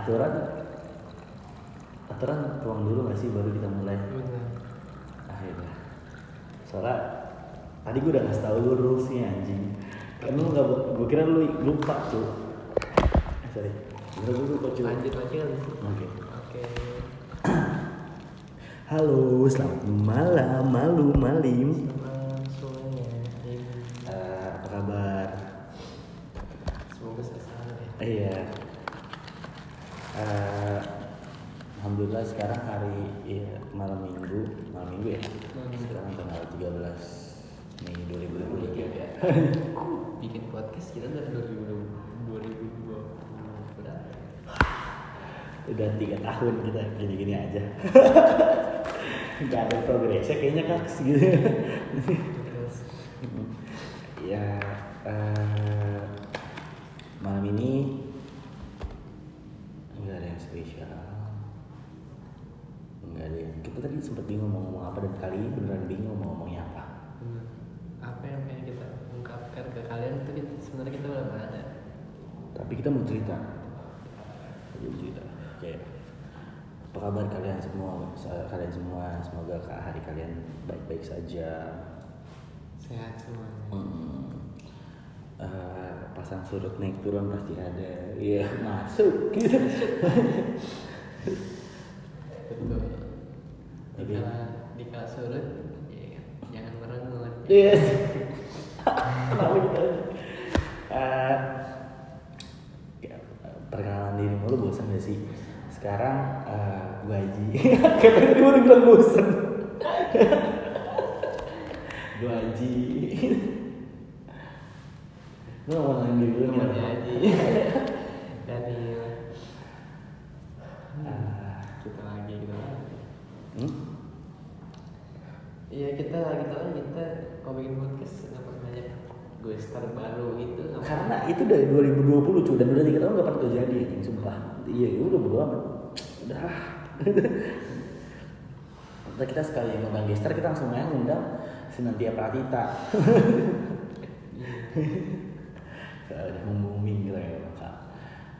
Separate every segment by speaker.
Speaker 1: aturan? Aturan tuang dulu nggak sih baru kita mulai?
Speaker 2: Benar.
Speaker 1: Akhirnya. Soalnya tadi gue udah ngasih tau lu rulesnya anjing. Kan lu nggak gue kira lu lupa cuy eh, sorry. Gue gue lupa cuy
Speaker 2: lanjut aja kali
Speaker 1: oke.
Speaker 2: Oke.
Speaker 1: Halo selamat malam malu malim
Speaker 2: Ini
Speaker 1: Eh, apa kabar?
Speaker 2: Semoga selalu ya.
Speaker 1: Iya Eh, alhamdulillah sekarang hari iya, malam minggu malam minggu ya? Sekarang tanggal 13 Mei 2023 ya.
Speaker 2: Bikin podcast kita dari 2020 2020 berapa
Speaker 1: udah tiga tahun kita gini-gini aja. Nggak ada progresnya kayaknya kaks gitu. Ya eh, malam ini nggak ada yang spesial nggak ada yang kita tadi sempat bingung mau ngomong apa dan kali ini beneran bingung mau ngomongnya apa?
Speaker 2: Benar. apa yang pengen kita ungkapkan ke kalian itu sebenarnya kita udah ada.
Speaker 1: Tapi kita mau cerita. Mau cerita. Kayak apa kabar kalian semua? Kalian semua semoga hari kalian baik-baik saja.
Speaker 2: Sehat semuanya.
Speaker 1: Hmm. Eh, pasang surut naik turun pasti ada. Iya masuk. Gitu.
Speaker 2: Betul
Speaker 1: Tapi-
Speaker 2: di kala di kala surut ya, jangan merengut
Speaker 1: Iya. Kenapa gitu? Eh, ya, perkenalan diri mulu bosan gak sih? Sekarang eh, gue Haji. Katanya tadi udah bilang bosan. gue. Lu gak mau nanya diri dulu nih?
Speaker 2: Namanya Haji. Daniel
Speaker 1: Ah,
Speaker 2: kita lagi kita lagi
Speaker 1: hmm?
Speaker 2: Iya kita lagi tahu kita kalau bikin podcast kenapa banyak gue baru apa?
Speaker 1: Karena itu dari 2020 cuy dan udah tiga tahun gak pernah terjadi anjing sumpah. Iya, ya udah bodo amat. Udah. Kita sekali ngundang gestar kita langsung main ngundang Sinantia Pratita. Udah booming gitu ya Kak.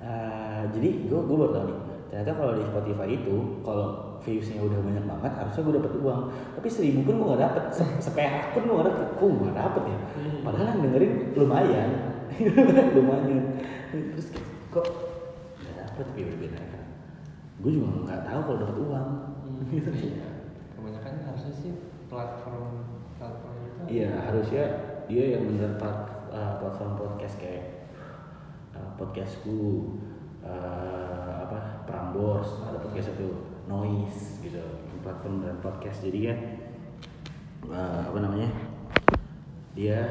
Speaker 1: Eh, jadi gue gue baru nih ternyata kalau di Spotify itu kalau viewsnya udah banyak banget harusnya gue dapet uang. Tapi seribu pun gue gak dapet. Se- seperak pun gue gak dapet. Kok gue gak dapet ya?
Speaker 2: Hmm.
Speaker 1: padahal yang dengerin lumayan. Lumayan. Terus kok gak dapet? View benar gue juga nggak tahu kalau dapet uang.
Speaker 2: Hmm, iya. Kebanyakan harusnya sih platform platform itu.
Speaker 1: Iya harusnya dia yang bener uh, platform podcast kayak uh, podcastku uh, apa Prambors ada podcast itu Noise gitu platform dan podcast. Jadi kan uh, apa namanya? Dia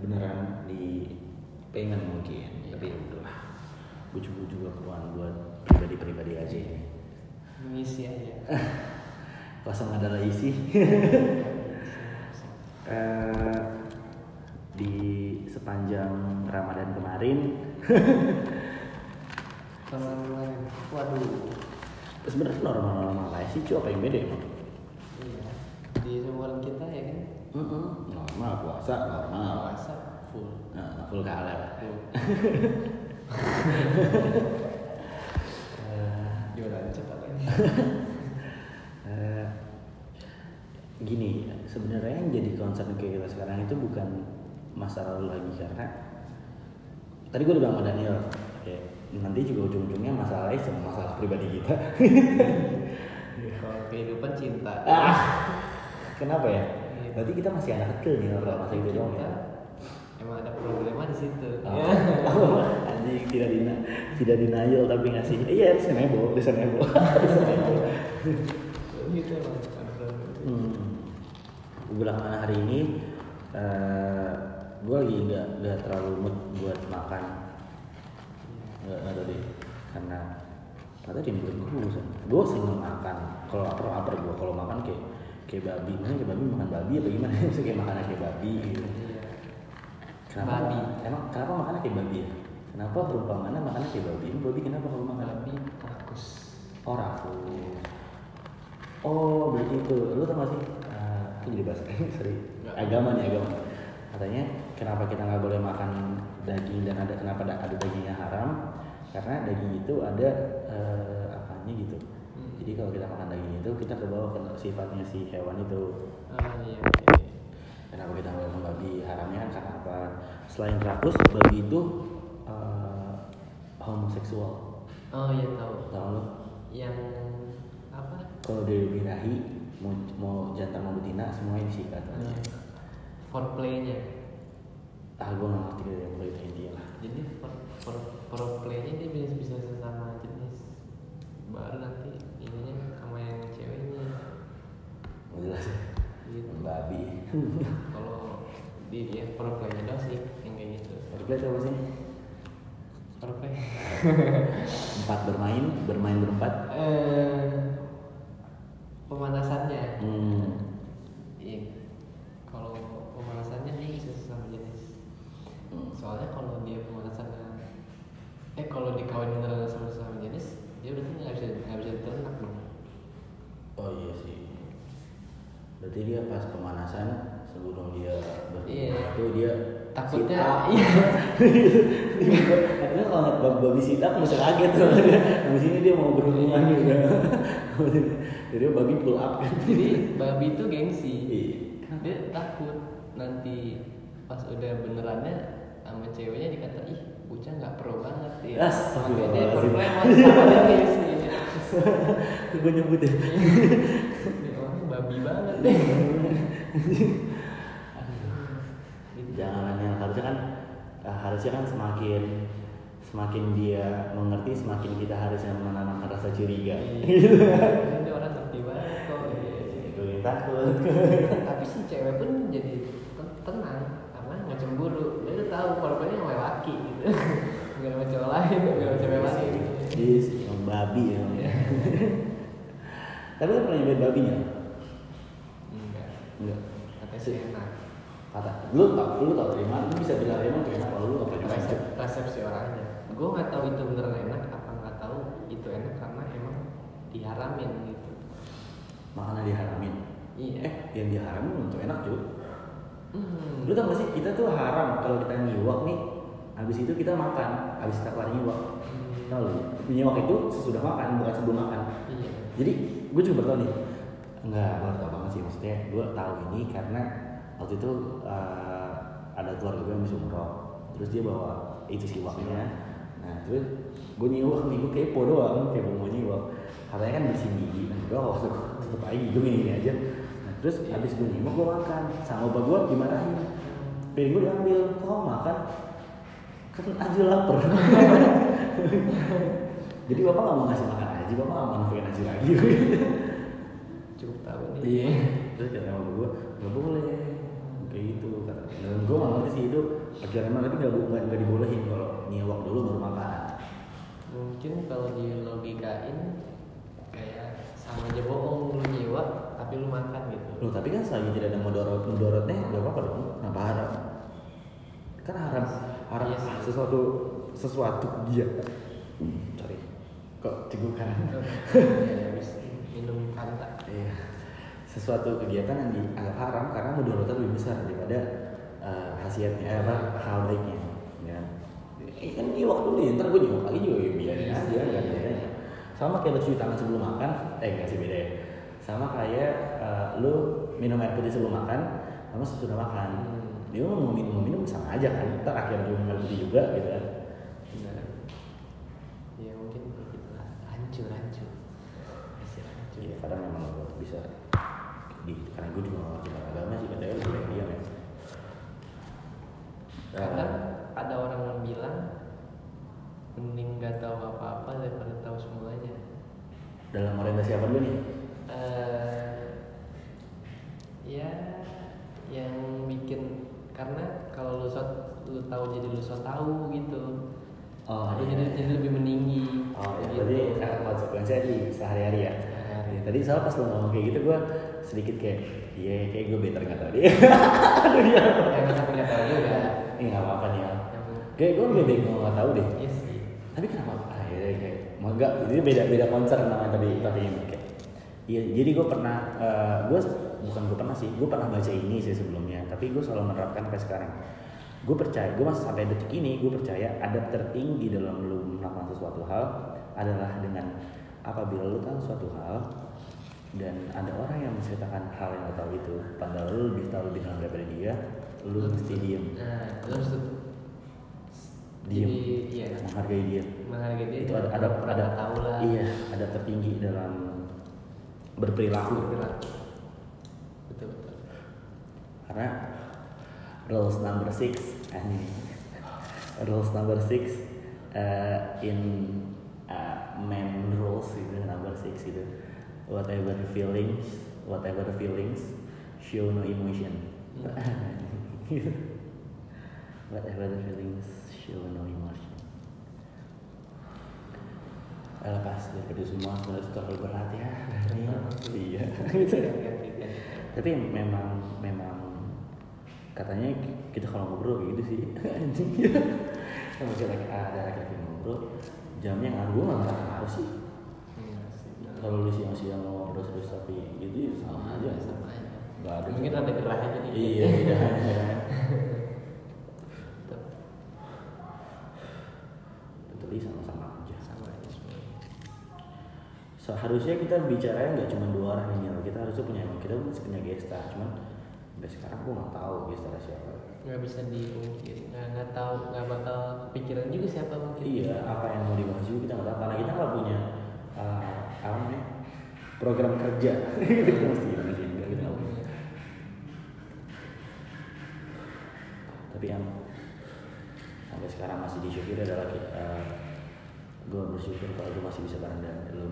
Speaker 1: beneran di pengen mungkin tapi ya udahlah. Gue juga juga keluar buat pribadi-pribadi aja ini.
Speaker 2: Mengisi aja.
Speaker 1: kosong adalah isi? Eh, di sepanjang Ramadan kemarin.
Speaker 2: Teman-teman, waduh.
Speaker 1: Sebenarnya normal-normal aja sih cuy apa yang beda emang
Speaker 2: Iya. Di seumuran kita ya kan.
Speaker 1: Mm-mm, normal puasa normal
Speaker 2: Puasa full.
Speaker 1: nah, full color
Speaker 2: Full.
Speaker 1: Eh,
Speaker 2: Jualan cepat kan.
Speaker 1: eh, gini sebenarnya yang jadi concern kayak kita sekarang itu bukan masa lalu lagi karena tadi gue udah bilang sama Daniel nanti juga ujung-ujungnya masalahnya sama masalah pribadi kita
Speaker 2: Kalau kehidupan cinta.
Speaker 1: ah kenapa ya
Speaker 2: Iya.
Speaker 1: berarti kita masih anak kecil nih kalau masa itu doang ya
Speaker 2: Emang ada problema di situ.
Speaker 1: Oh.
Speaker 2: Ya.
Speaker 1: anjing tidak dina tidak denial tapi ngasih iya reasonable reasonable
Speaker 2: gitu emang problema.
Speaker 1: hmm. belakangan hari ini eh gue lagi nggak nggak terlalu mood buat makan nggak nggak tahu deh karena kata dia menurut gue bosan. Gue seneng makan. Kalau lapar lapar gue kalau makan kayak kayak babi. Mana kayak babi makan babi apa gimana? Maksudnya kayak makannya kayak babi gitu. Kenapa
Speaker 2: Babi.
Speaker 1: emang kenapa makannya kayak babi ya? Kenapa perumpamannya makannya kayak babi? Ini babi kenapa kalau makan?
Speaker 2: Babi rakus.
Speaker 1: oh rakus. Oh berarti itu. Lu tau gak sih? Uh, aku jadi bahas sorry. Agama nih agama. Katanya kenapa kita nggak boleh makan daging dan ada kenapa ada, ada dagingnya haram karena daging itu ada eh, apanya gitu
Speaker 2: Hmm.
Speaker 1: jadi kalau kita makan daging itu kita kebawa ke sifatnya si hewan itu
Speaker 2: Ah iya oke.
Speaker 1: kenapa kita nggak makan babi haramnya kan karena apa selain rakus babi itu eh, homoseksual
Speaker 2: Oh iya tahu.
Speaker 1: tahu lo
Speaker 2: Yang apa?
Speaker 1: kalau dia birahi mau mau jantan mau betina semuanya disikat
Speaker 2: Hmm. Foreplaynya.
Speaker 1: Ah gue nggak ngerti dari yang itu intinya lah
Speaker 2: Jadi for, for, foreplaynya dia bisa bisa sesama jenis. Baru nanti ininya sama yang ceweknya.
Speaker 1: Nggak jelas ya
Speaker 2: Gitu.
Speaker 1: babi
Speaker 2: Kalau di dia foreplaynya dong sih yang kayak gitu.
Speaker 1: Replay itu apa sih
Speaker 2: Foreplay.
Speaker 1: empat bermain bermain berempat
Speaker 2: Eh, pemanasannya.
Speaker 1: hmm.
Speaker 2: Iya. Kalau pemanasannya dia bisa sesama jenis.
Speaker 1: Hmm.
Speaker 2: Soalnya kalau dia pemanasannya eh kalau dikawin beneran sama sesama jenis, dia berarti nggak bisa nggak bisa diternak dong.
Speaker 1: oh iya sih berarti dia pas pemanasan sebelum dia berhubungan
Speaker 2: Iya.
Speaker 1: itu dia
Speaker 2: Takutnya iya.
Speaker 1: Karena kalau ngeliat bab- babi sit up mesti kaget tuh. Habis ini dia mau berhubungan juga. Jadi babi pull up kan.
Speaker 2: Jadi babi itu gengsi.
Speaker 1: Iya.
Speaker 2: Dia takut nanti pas udah benerannya sama ceweknya dikata ih Uca nggak pro banget ya. Makanya perempuan sama dia gengsi.
Speaker 1: Gue nyebut ya.
Speaker 2: Orang babi banget deh. Gitu.
Speaker 1: Jangan yang harusnya kan eh, harusnya kan semakin semakin dia mengerti semakin kita harusnya menanamkan rasa curiga.
Speaker 2: Iya. Ini orang ngerti banget kok. Iya.
Speaker 1: Takut.
Speaker 2: Tapi si cewek pun jadi ten- tenang karena nggak cemburu. Dia tuh tahu korbannya sama laki gitu. Gak sama cowok lain, gak sama cewek lain.
Speaker 1: Jadi emang babi ya. Tapi lu pernah nyobain babinya?
Speaker 2: Enggak.
Speaker 1: Enggak.
Speaker 2: Katanya sih enak.
Speaker 1: Kata lu tau, lu tau dari mana? Lu bisa bilang emang enak kalau lu gak pernah.
Speaker 2: Resep, resepsi orangnya. Gue nggak tahu itu beneran enak apa nggak tahu itu enak karena emang diharamin gitu.
Speaker 1: Makanya diharamin.
Speaker 2: Iya.
Speaker 1: Eh, yang diharamin untuk enak juga.
Speaker 2: Hmm.
Speaker 1: Lu tau gak sih kita tuh haram kalau kita nyiwak nih. Habis itu kita makan, habis kita kelar nyiwak.
Speaker 2: Hmm.
Speaker 1: Nyiwak itu sesudah makan, bukan sebelum makan.
Speaker 2: Iya.
Speaker 1: Jadi gue baru tau nih. Enggak, gue tau banget sih maksudnya. Gue tahu ini karena waktu itu eh, ada keluarga gue yang habis umroh. Terus dia bawa itu siwaknya. Nah terus gue nyiwak nih, gue kepo doang, kepo mau nyiwak. Katanya kan bersihin gigi, nah gue waktu tetep aja gigi gue gini aja. Terus habis gue nyiwak gue makan, sama bapak gue dimarahin. Piring gue diambil, kok makan? Kan aja lapar. Jadi bapak nggak mau ngasih makan aja, bapak nggak mau nafkain aja lagi.
Speaker 2: Cukup tahu nih.
Speaker 1: Iya. Terus kata sama gue, nggak boleh kayak gitu kata. Dan gue nggak ngerti sih itu akhirnya emang tapi nggak nggak nggak dibolehin kalau Loh tapi kan selagi tidak ada mudorot mudorotnya nggak apa-apa dong. Kenapa haram? Kan haram haram
Speaker 2: Iya sih.
Speaker 1: sesuatu sesuatu dia. Sorry. Kok cegukan?
Speaker 2: ya, habis minum Fanta.
Speaker 1: Iya. Sesuatu kegiatan yang dianggap haram karena mudorotnya lebih besar daripada eh, khasiatnya, eh, apa hal baiknya. Ya. Eh, kan nyiwak dulu ya, ntar gue nyiwak lagi juga ya biarin
Speaker 2: Iya
Speaker 1: aja, gak ada. Sama kayak lo cuci tangan sebelum makan, eh enggak sih beda ya. Sama kayak eh, lu minum air putih sebelum makan, sama sesudah makan.
Speaker 2: Hmm.
Speaker 1: Dia mau minum minum sama aja kan, ntar akhirnya minum air putih juga gitu kan.
Speaker 2: Benar. Ya mungkin gitu lah. Hancur, hancur. Hasil hancur.
Speaker 1: Iya, kadang memang gue bisa di karena gue juga gak ngerti agama sih katanya lebih baik diam ya.
Speaker 2: Kadang ada orang yang bilang mending gak tahu apa-apa daripada tahu semuanya.
Speaker 1: dalam orientasi apa dulu nih?
Speaker 2: Eh ya yang bikin karena kalau lu so, lu tahu jadi lu so tahu gitu
Speaker 1: Oh, iya.
Speaker 2: jadi jadi lebih meninggi
Speaker 1: Oh, ya,
Speaker 2: gitu.
Speaker 1: berarti karena konsekuensinya di sehari-hari ya.
Speaker 2: Sehari-hari.
Speaker 1: Ya, tadi soal pas lu ngomong kayak gitu gue sedikit kayak iya kayak gue better nggak tahu dia. Aduh ya.
Speaker 2: yang sampai nggak tahu juga
Speaker 1: Ini nggak apa-apa nih ya. Kayak gue lebih baik gue nggak tahu deh.
Speaker 2: iya sih
Speaker 1: Tapi kenapa? Ah, ya, ya, kayak enggak ini beda beda konser namanya tadi tapi ini kayak Iya, jadi gue pernah, gue bukan gue pernah sih, gue pernah baca ini sih sebelumnya, tapi gue selalu menerapkan sampai sekarang. gue percaya gue masih sampai detik ini gue percaya adab tertinggi dalam lu melakukan sesuatu hal adalah dengan apabila lu tahu suatu hal dan ada orang yang menceritakan hal yang lo tahu itu padahal lu lebih tahu lebih dalam daripada dia lu mesti diem.
Speaker 2: nah lu harus
Speaker 1: diem.
Speaker 2: Jadi iya.
Speaker 1: Menghargai dia.
Speaker 2: Menghargai dia
Speaker 1: itu ada ada ada
Speaker 2: tahu lah.
Speaker 1: iya ada tertinggi dalam berperilaku.
Speaker 2: Berperilaku. betul betul.
Speaker 1: Karena rules number six ini. Rules number six uh, in uh, man rules itu number six itu. Whatever feelings whatever feelings show no emotion. Whatever feelings show no emotion Eh, lepas daripada semua itu terlalu berat ya. Iya. Tapi memang memang katanya kita kalau ngobrol kayak gitu sih. Anjing. Sama kita ada laki-laki ngobrol jamnya nggak gue nggak ngaruh sih.
Speaker 2: Iya sih.
Speaker 1: kalau lu siang-siang ngobrol terus tapi gitu ya sama aja.
Speaker 2: sama aja.
Speaker 1: Nggak ada
Speaker 2: mungkin ada gerah aja nih
Speaker 1: iya beda aja.
Speaker 2: Betul.
Speaker 1: tapi sama-sama aja
Speaker 2: sama aja semua
Speaker 1: seharusnya kita bicaranya nggak cuma dua orang ini kita harusnya punya kita punya gesta. Cuman sampai sekarang gue nggak tahu gesta siapa.
Speaker 2: Nggak bisa dipungkiri nggak nggak tahu nggak bakal kepikiran juga siapa mungkin.
Speaker 1: Iya, apa yang mau dibahas juga kita nggak tahu. Karena kita nggak punya uh, apa namanya program kerja. kita mesti gitu mesti enggak kita nggak punya. Tapi yang sampai sekarang masih disyukuri adalah uh, gue bersyukur kalau gue masih bisa bareng dengan lo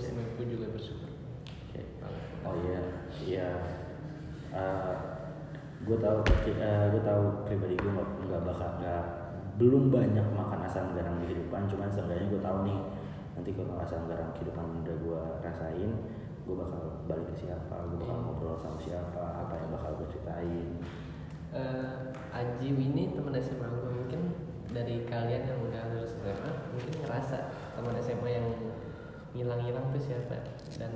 Speaker 2: sama gue juga bersyukur
Speaker 1: Kayak, Oh iya, iya. gue tahu, gue tahu pribadi gue nggak bakal nggak belum banyak makan asam garam di kehidupan, cuman seenggaknya gue tahu nih nanti kalau asam garam kehidupan udah gue rasain, gue bakal balik ke siapa, gue bakal ngobrol sama siapa, apa yang bakal gue ceritain.
Speaker 2: Eh, Aji ini teman SMA gue mungkin dari kalian yang udah lulus SMA mungkin ngerasa teman SMA yang hilang-hilang tuh siapa dan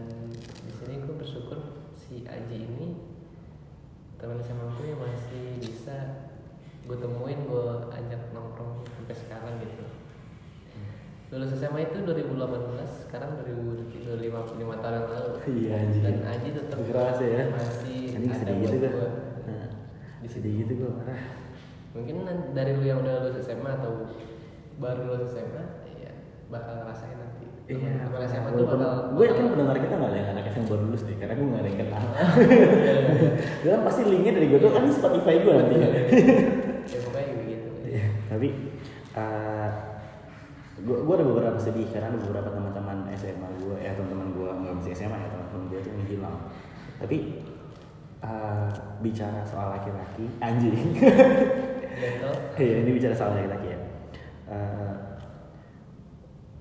Speaker 2: di sini gue bersyukur si Aji ini teman SMA gue yang masih bisa gue temuin gue ajak nongkrong sampai sekarang gitu lulus SMA itu 2018 sekarang 2025 5 tahun yang lalu
Speaker 1: Iya, anjing.
Speaker 2: dan Aji tetap
Speaker 1: Kerasa ya.
Speaker 2: masih
Speaker 1: Anjing
Speaker 2: ada
Speaker 1: sedih
Speaker 2: buat
Speaker 1: gitu gue. Nah, sedih gitu gue marah.
Speaker 2: mungkin nan- dari lu yang udah lulus SMA atau baru lulus SMA ya bakal ngerasain
Speaker 1: Iya,
Speaker 2: teman SMA tuh bakal
Speaker 1: gue yakin pendengar kita nggak ada yang anak yang baru lulus deh, karena gue nggak ada yang kenal. Dia kan pasti linknya dari gue tuh kan Spotify gue nanti.
Speaker 2: ya pokoknya begitu
Speaker 1: Iya, tapi gue gue ada beberapa sedih karena ada beberapa teman-teman SMA gue, ya teman-teman gue nggak mesti SMA ya teman-teman gue tuh menghilang. Tapi uh, bicara soal laki-laki, anjing.
Speaker 2: Betul.
Speaker 1: Iya, ini bicara soal laki-laki ya. Eh,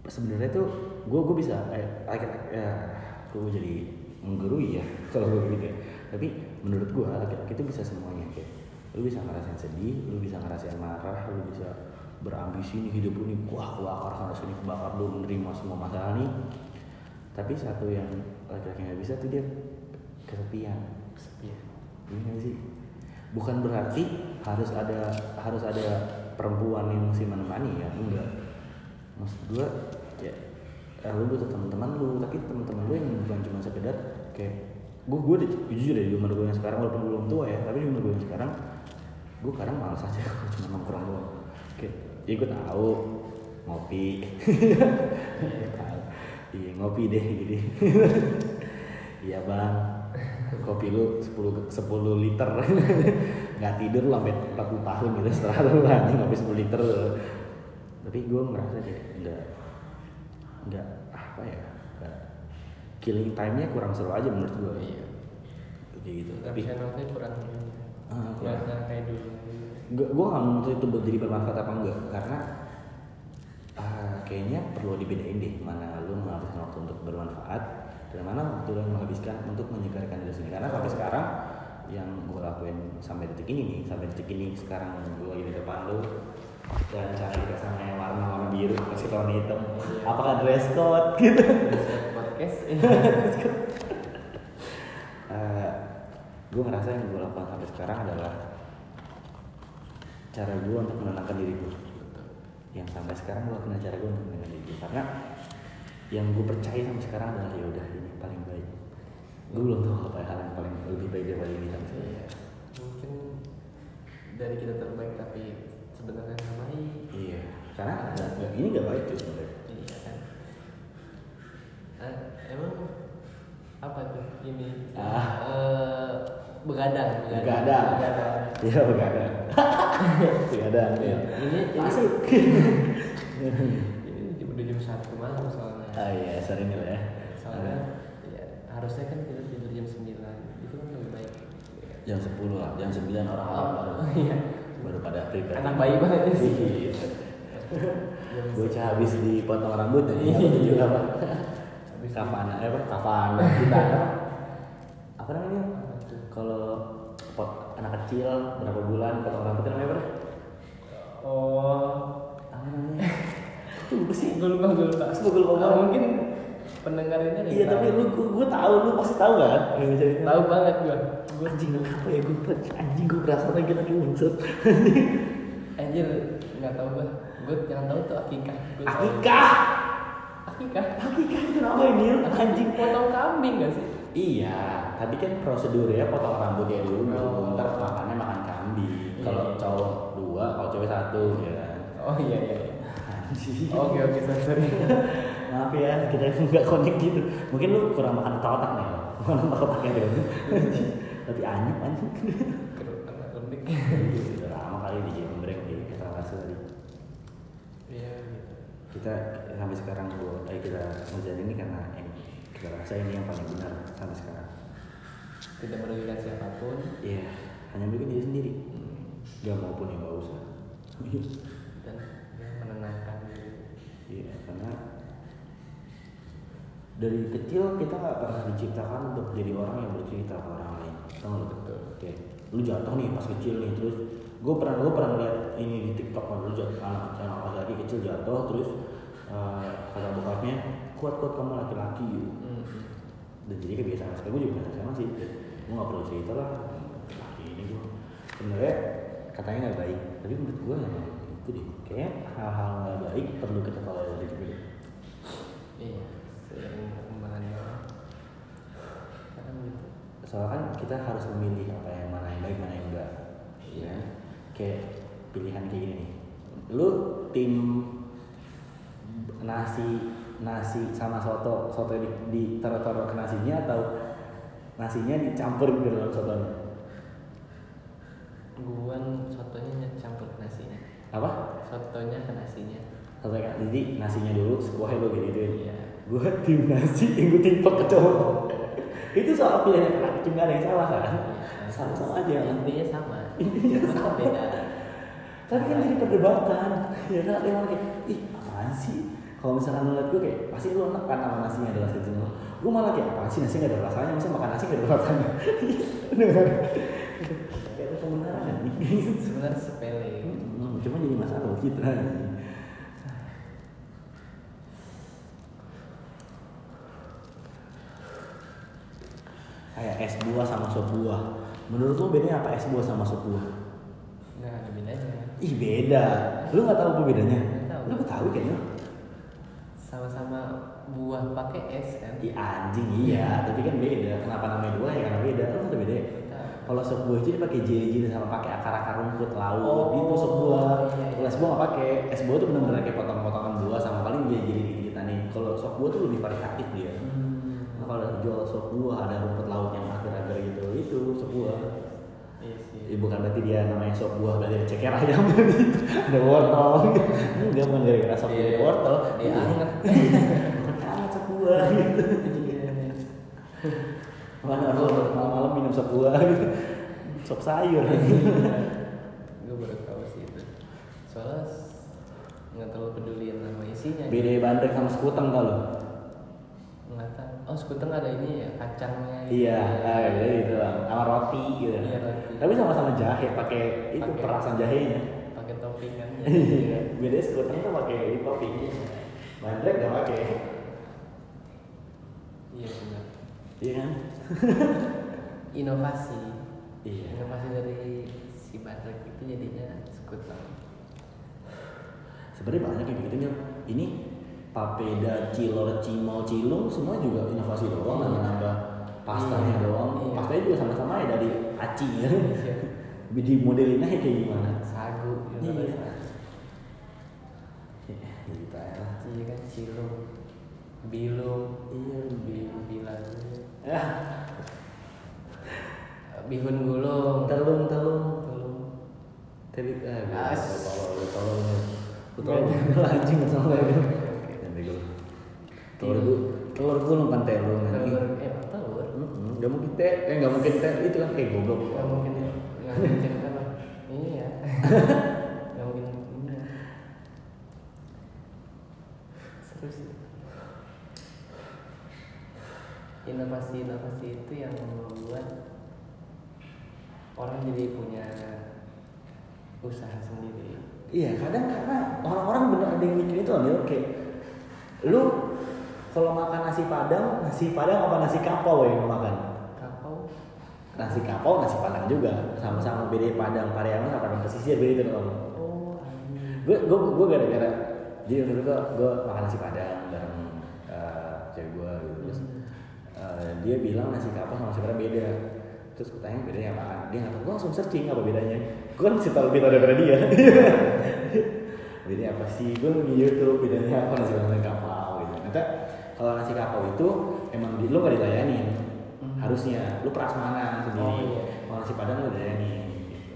Speaker 1: sebenarnya tuh gue gue bisa eh, laki-laki ya gue jadi menggurui ya kalau gue gitu ya. Tapi menurut gue laki-laki itu bisa semuanya kayak lu bisa ngerasain sedih, lu bisa ngerasain marah, lu bisa berambisi nih hidup lu nih kuah kuah sana sini kebakar lu menerima semua masalah nih. Tapi satu yang laki-laki nggak bisa tuh dia kesepian.
Speaker 2: Kesepian.
Speaker 1: Iya nggak sih? Bukan berarti harus ada harus ada perempuan yang mesti menemani ya, enggak. Maksud gue ya lu butuh teman-teman lu, tapi teman-teman lu yang bukan cuma sekedar kayak gue gue jujur deh di umur gue yang sekarang walaupun belum tua ya, tapi di umur gue yang sekarang gue kadang malas aja kalau cuma nongkrong doang. Kayak ya gue tahu ngopi, iya ngopi deh gitu. Iya bang, kopi lu 10, 10 liter nggak tidur lu sampai 40 tahun gitu setelah lu anjing ngopi 10 liter tapi gue merasa kayak nggak nggak apa ya nggak. Killing time-nya kurang seru aja menurut gue
Speaker 2: Iya.
Speaker 1: kayak gitu tapi
Speaker 2: Rasionalnya kurang
Speaker 1: Ah,
Speaker 2: kurang. Kayak dulu.
Speaker 1: gue gue nggak menuntut itu buat jadi bermanfaat apa enggak karena ah, kayaknya perlu dibedain deh mana lu menghabiskan waktu untuk bermanfaat dan mana waktu lu menghabiskan untuk menyegarkan diri sendiri. Karena sampai sekarang yang gue lakuin sampai detik ini nih sampai detik ini sekarang gue lagi di depan lu dan cari sama yang warna warna biru kasih warna hitam. Apakah dress code? Gitu.
Speaker 2: Podcast.
Speaker 1: gue ngerasa yang gue lakukan sampai sekarang adalah cara gue untuk menenangkan diri gue yang sampai sekarang gue kenal cara gue untuk menenangkan diri gue karena yang gue percaya sampai sekarang adalah ya udah ini paling baik. Gue belum tahu apa hal yang paling lebih baik daripada ini sampai sekarang.
Speaker 2: Iya. Mungkin dari kita terbaik tapi sebenarnya nggak baik.
Speaker 1: iya karena nggak- nggak- ini gak baik tuh sebenarnya
Speaker 2: Iya kan. Eh, emang apa tuh ini?
Speaker 1: Ah.
Speaker 2: Eh, begadang.
Speaker 1: Begadang.
Speaker 2: Begadang.
Speaker 1: iya begadang begadang ya
Speaker 2: Ini ini
Speaker 1: masuk
Speaker 2: ini udah jam satu malam soalnya.
Speaker 1: ah iya sore ini lah ya
Speaker 2: Soalnya ya, harusnya kan kita tidur jam 9 itu kan lebih baik.
Speaker 1: jam 10 lah jam 9 orang baru
Speaker 2: Oh, iya.
Speaker 1: Baru pada prepare.
Speaker 2: Anak bayi banget ya sih.
Speaker 1: Iya. Bocah habis dipotong rambut dan
Speaker 2: Iya.
Speaker 1: juga
Speaker 2: Habis
Speaker 1: kafana eh apa? Kafana kita apa apa namanya kalau pot anak kecil berapa bulan potong rambutnya namanya apa?
Speaker 2: Oh,
Speaker 1: apa namanya? Tuh sih.
Speaker 2: Gue lupa gue lupa.
Speaker 1: Gue lupa.
Speaker 2: Ah, mungkin pendengar ini
Speaker 1: iya tapi lu gua, gua tahu lu pasti tahu kan?
Speaker 2: Tahu banget gue.
Speaker 1: Gua anjing lu apa ya gue anjing gue berasa lagi lagi muncul
Speaker 2: Anjir, nggak tahu gue. Gue yang tahu tuh akikah.
Speaker 1: Akikah
Speaker 2: Akikah.
Speaker 1: akikah itu apa ini anjing
Speaker 2: Potong kambing gak sih?
Speaker 1: Iya, tapi kan prosedurnya potong rambutnya dulu,
Speaker 2: Oh.
Speaker 1: ntar makannya makan kambing.
Speaker 2: Iya.
Speaker 1: Kalau cowok dua, kalau cewek satu, ya kan.
Speaker 2: Oh iya iya. iya.
Speaker 1: Anjing.
Speaker 2: Oke oke sorry sorry.
Speaker 1: Maaf ya, kita nggak connect gitu. Mungkin lu kurang makan otak nih, kurang makan otaknya tuh. Tapi anyep anjing.
Speaker 2: Lembik.
Speaker 1: Udah lama kali di Jam Break di etalase tadi.
Speaker 2: Iya gitu.
Speaker 1: Kita sampai sekarang gua, eh kita ngerjain ini karena yang kita rasa ini yang paling benar sampai sekarang.
Speaker 2: Tidak merugikan siapa pun.
Speaker 1: Iya, hanya bikin diri sendiri. Gak maupun yang gak usah.
Speaker 2: dan ya, menenangkan diri.
Speaker 1: Iya, karena dari kecil kita nggak pernah diciptakan untuk jadi orang yang bercerita ke orang lain. Tahu nggak?
Speaker 2: Betul.
Speaker 1: Oke, lu jatuh nih pas kecil nih, terus gue pernah gue pernah lihat ini di TikTok kalau lu jatuh anak anak laki kecil jatuh, terus eh, kata bokapnya kuat kuat kamu laki-laki gitu.
Speaker 2: Hmm.
Speaker 1: Dan jadi kebiasaan sekarang gue juga sama sih. Gue nggak perlu cerita lah. Laki ini gue sebenarnya katanya nggak baik, tapi menurut gue emang itu deh. Kayak hal-hal nggak baik perlu kita tolerir juga deh.
Speaker 2: Iya. Perkembangannya. Gitu.
Speaker 1: soalnya kan kita harus memilih apa yang mana yang baik mana yang enggak
Speaker 2: Iya.
Speaker 1: ya kayak pilihan kayak gini nih lu tim nasi nasi sama soto soto di, di taruh taruh ke nasinya atau nasinya dicampurin ke dalam sotonya
Speaker 2: Guan sotonya campur ke nasinya.
Speaker 1: apa
Speaker 2: Sotonya ke nasinya.
Speaker 1: soto kan jadi nasinya dulu sekuahnya lo gitu gitu
Speaker 2: Iya.
Speaker 1: Gue tim nasi yang gue timpuk ke cowok itu soal pilihan yang cuma ada yang salah kan sama sama aja
Speaker 2: Intinya sama.
Speaker 1: Intinya sama.
Speaker 2: beda.
Speaker 1: Tapi kan jadi perdebatan, ya kan ada yang kayak, ih apaan sih? Kalau misalkan lu liat gue kayak, pasti lu enak kan sama nasinya adalah nasi semua. Gue malah kayak, apaan sih nasi gak ada rasanya, masa makan nasi gak ada rasanya? Bener kan? Kayak ada kebenaran kan?
Speaker 2: Sebenarnya sepele.
Speaker 1: Hmm, cuma jadi masalah kita. Kayak es buah sama sop buah. Menurut lu bedanya apa es buah sama sop buah?
Speaker 2: Nggak ada bedanya.
Speaker 1: Ih beda. Lu nggak tahu apa bedanya?
Speaker 2: Nggak tahu.
Speaker 1: Lu tahu kayaknya.
Speaker 2: Sama-sama buah pakai es kan.
Speaker 1: Ih anjing iya, tapi kan beda. Kenapa namanya buah ya karena beda. Lu nggak beda ya? Kalau sop buah itu pakai jelly-jelly sama pakai akar-akar rumput laut.
Speaker 2: Oh,
Speaker 1: itu sop buah.
Speaker 2: iya, iya.
Speaker 1: Kalau es buah nggak pakai. Es buah tuh benar-benar kayak potong-potongan buah sama paling jelly-jelly dikit nih. Kalau sop buah tuh lebih variatif dia.
Speaker 2: Hmm.
Speaker 1: Kalau jual sop buah ada rumput laut yang agar-agar gitu, itu sop buah.
Speaker 2: Iya sih.
Speaker 1: Ya, bukan berarti dia namanya sop buah berarti ada ceker ayam ada wortel enggak bukan gara-gara sop buah ada wortel
Speaker 2: Dia anget.
Speaker 1: bukan anget sop buah gitu
Speaker 2: Iya.
Speaker 1: mana orang malam-malam minum sop buah gitu sop sayur
Speaker 2: Gue baru tahu sih itu. Soalnya nggak terlalu peduliin sama isinya.
Speaker 1: beda bandrek sama sekuteng kalau.
Speaker 2: Oh, skuter ada ini ya kacangnya.
Speaker 1: iya ah, beda gitu lah. sama roti gitu
Speaker 2: Iya, roti.
Speaker 1: tapi sama-sama jahe pakai itu
Speaker 2: Pakai.
Speaker 1: perasan jahenya
Speaker 2: Pakai toppingan.
Speaker 1: iya beda sekuteng tuh pakai toppingnya bandrek gak pakai
Speaker 2: Iya benar.
Speaker 1: iya kan
Speaker 2: Inovasi.
Speaker 1: iya
Speaker 2: Inovasi dari si nasi badrek itu jadinya skuter
Speaker 1: sebenarnya banyak yang gitu ini papeda cilor cimol cilung semua juga inovasi doang nambah nambah pastanya
Speaker 2: Iya.
Speaker 1: doang.
Speaker 2: Iya.
Speaker 1: pastanya juga sama-sama ya dari aci ya
Speaker 2: Iya.
Speaker 1: di modelin aja kayak gimana?
Speaker 2: Sagu juga
Speaker 1: Iya.
Speaker 2: bahasa.
Speaker 1: ya, gitu
Speaker 2: iya kan cilung bilung.
Speaker 1: Iya
Speaker 2: bi bilang
Speaker 1: ya.
Speaker 2: Bihun gulung.
Speaker 1: Telung telung.
Speaker 2: Telung.
Speaker 1: Tadi ah tolong gue tolong gue tolong anjing sama ya dan bego telur gue telur gue numpang telur nanti.
Speaker 2: Telur eh telur.
Speaker 1: Nggak mungkin teh eh nggak mungkin teh itu kan kayak goblok.
Speaker 2: Nggak mungkin nggak mungkin apa? Iya. Nggak mungkin ini ya. seru sih. Inovasi-inovasi itu yang membuat orang jadi punya usaha sendiri.
Speaker 1: Iya, kadang karena orang-orang bener ada yang mikir itu ambil kayak lu kalau makan nasi padang, nasi padang apa nasi kapau yang makan?
Speaker 2: kapau.
Speaker 1: Nasi kapau, nasi padang juga, sama-sama beda padang Pariaman sama padang pesisir beda itu kalau
Speaker 2: oh
Speaker 1: gue gue gue gara-gara jadi waktu itu gue makan nasi padang bareng eh, cewek gue gitu. Terus eh, dia bilang nasi kapau sama nasi padang beda. Terus gue tanya bedanya apaan dia nggak tahu gue langsung searching apa bedanya? Gue kan masih tahu lebih tahu daripada dia. Bedanya apa sih? Gue di YouTube bedanya apa nasi padang dan kapau kalau nasi kapau itu emang di, lu gak dilayanin
Speaker 2: Hmm.
Speaker 1: harusnya lu prasmanan sendiri
Speaker 2: Oh, iya.
Speaker 1: kalau nasi padang lu dilayanin gitu.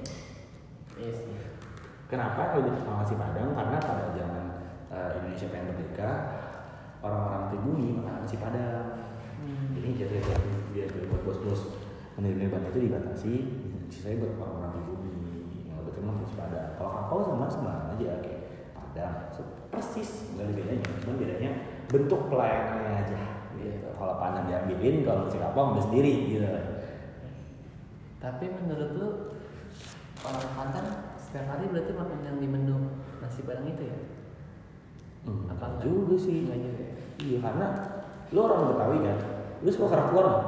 Speaker 2: iya sih
Speaker 1: Kenapa kalau di nasi Padang? Karena pada zaman eh, Indonesia pengen merdeka, orang-orang pribumi makan nasi Padang.
Speaker 2: Hmm.
Speaker 1: Jadi jadi dia buat bos-bos menerima bantuan itu dibatasi, sisanya buat orang-orang pribumi kenal nasi Padang. Kalau kapau sama sama aja kayak Padang, Se- persis nggak ada bedanya, cuma bedanya bentuk pelayanannya aja. Gitu. Kalau Padang diambilin, kalau kapau ambil sendiri gitu.
Speaker 2: Tapi menurut lu orang Padang setiap hari berarti makan yang di menu nasi padang itu ya?
Speaker 1: Hmm,
Speaker 2: Apa
Speaker 1: juga sih.
Speaker 2: Enggak juga ya?
Speaker 1: Iya karena lu orang Betawi kan, lu suka kerak telur nggak?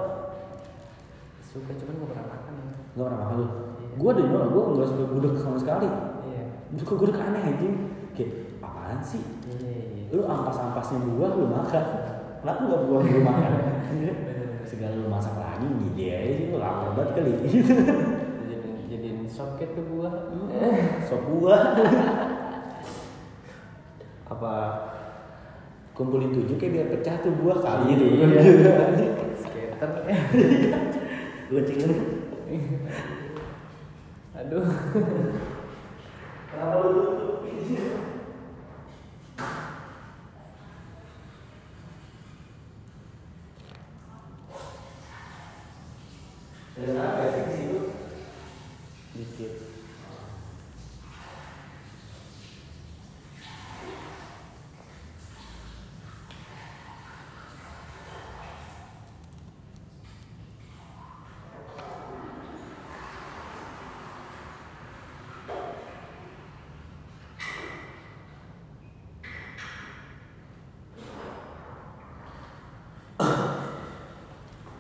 Speaker 2: Suka cuman gak pernah makan ya.
Speaker 1: Gak pernah makan lu?
Speaker 2: Iya.
Speaker 1: Gue dari dulu, gue nggak suka gudeg sama sekali.
Speaker 2: Iya.
Speaker 1: Suka gudeg aneh anjing. Kayak apaan sih?
Speaker 2: Iya.
Speaker 1: Lu ampas-ampasnya buah lu makan. Kenapa nggak buah lu makan? Segala lu masak lagi gini aja sih lu lapar banget kali.
Speaker 2: Jadiin jadiin soket tuh buah.
Speaker 1: Sop buah. Apa kumpulin tujuh kayak biar pecah tuh buah kali itu.
Speaker 2: Skater.
Speaker 1: Kucing lu.
Speaker 2: Aduh.
Speaker 1: Kenapa lu tutup? Ada apa ya sih di situ?
Speaker 2: Dikit.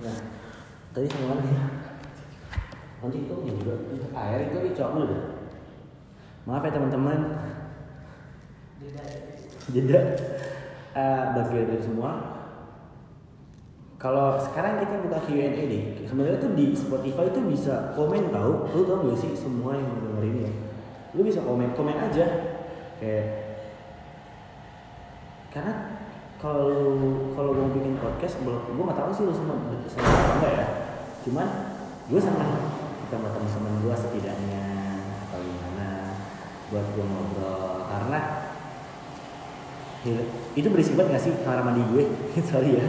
Speaker 1: Nah, tadi sama mana Nanti itu juga air itu dicok dulu. Maaf ya teman-teman, jeda uh, bagi dari semua. Kalau sekarang kita buka Q&A deh, sebenarnya tuh di Spotify itu bisa komen tahu, lu tau gak sih semua yang dengerin ya, lu bisa komen komen aja, kayak karena kalau kalau gue bikin podcast gue nggak tahu sih lu semua sama apa enggak ya? Cuman gue senang ketemu teman-teman gue setidaknya atau gimana buat gue ngobrol. Karena itu berisik banget gak sih? Kamar mandi gue. Sorry ya.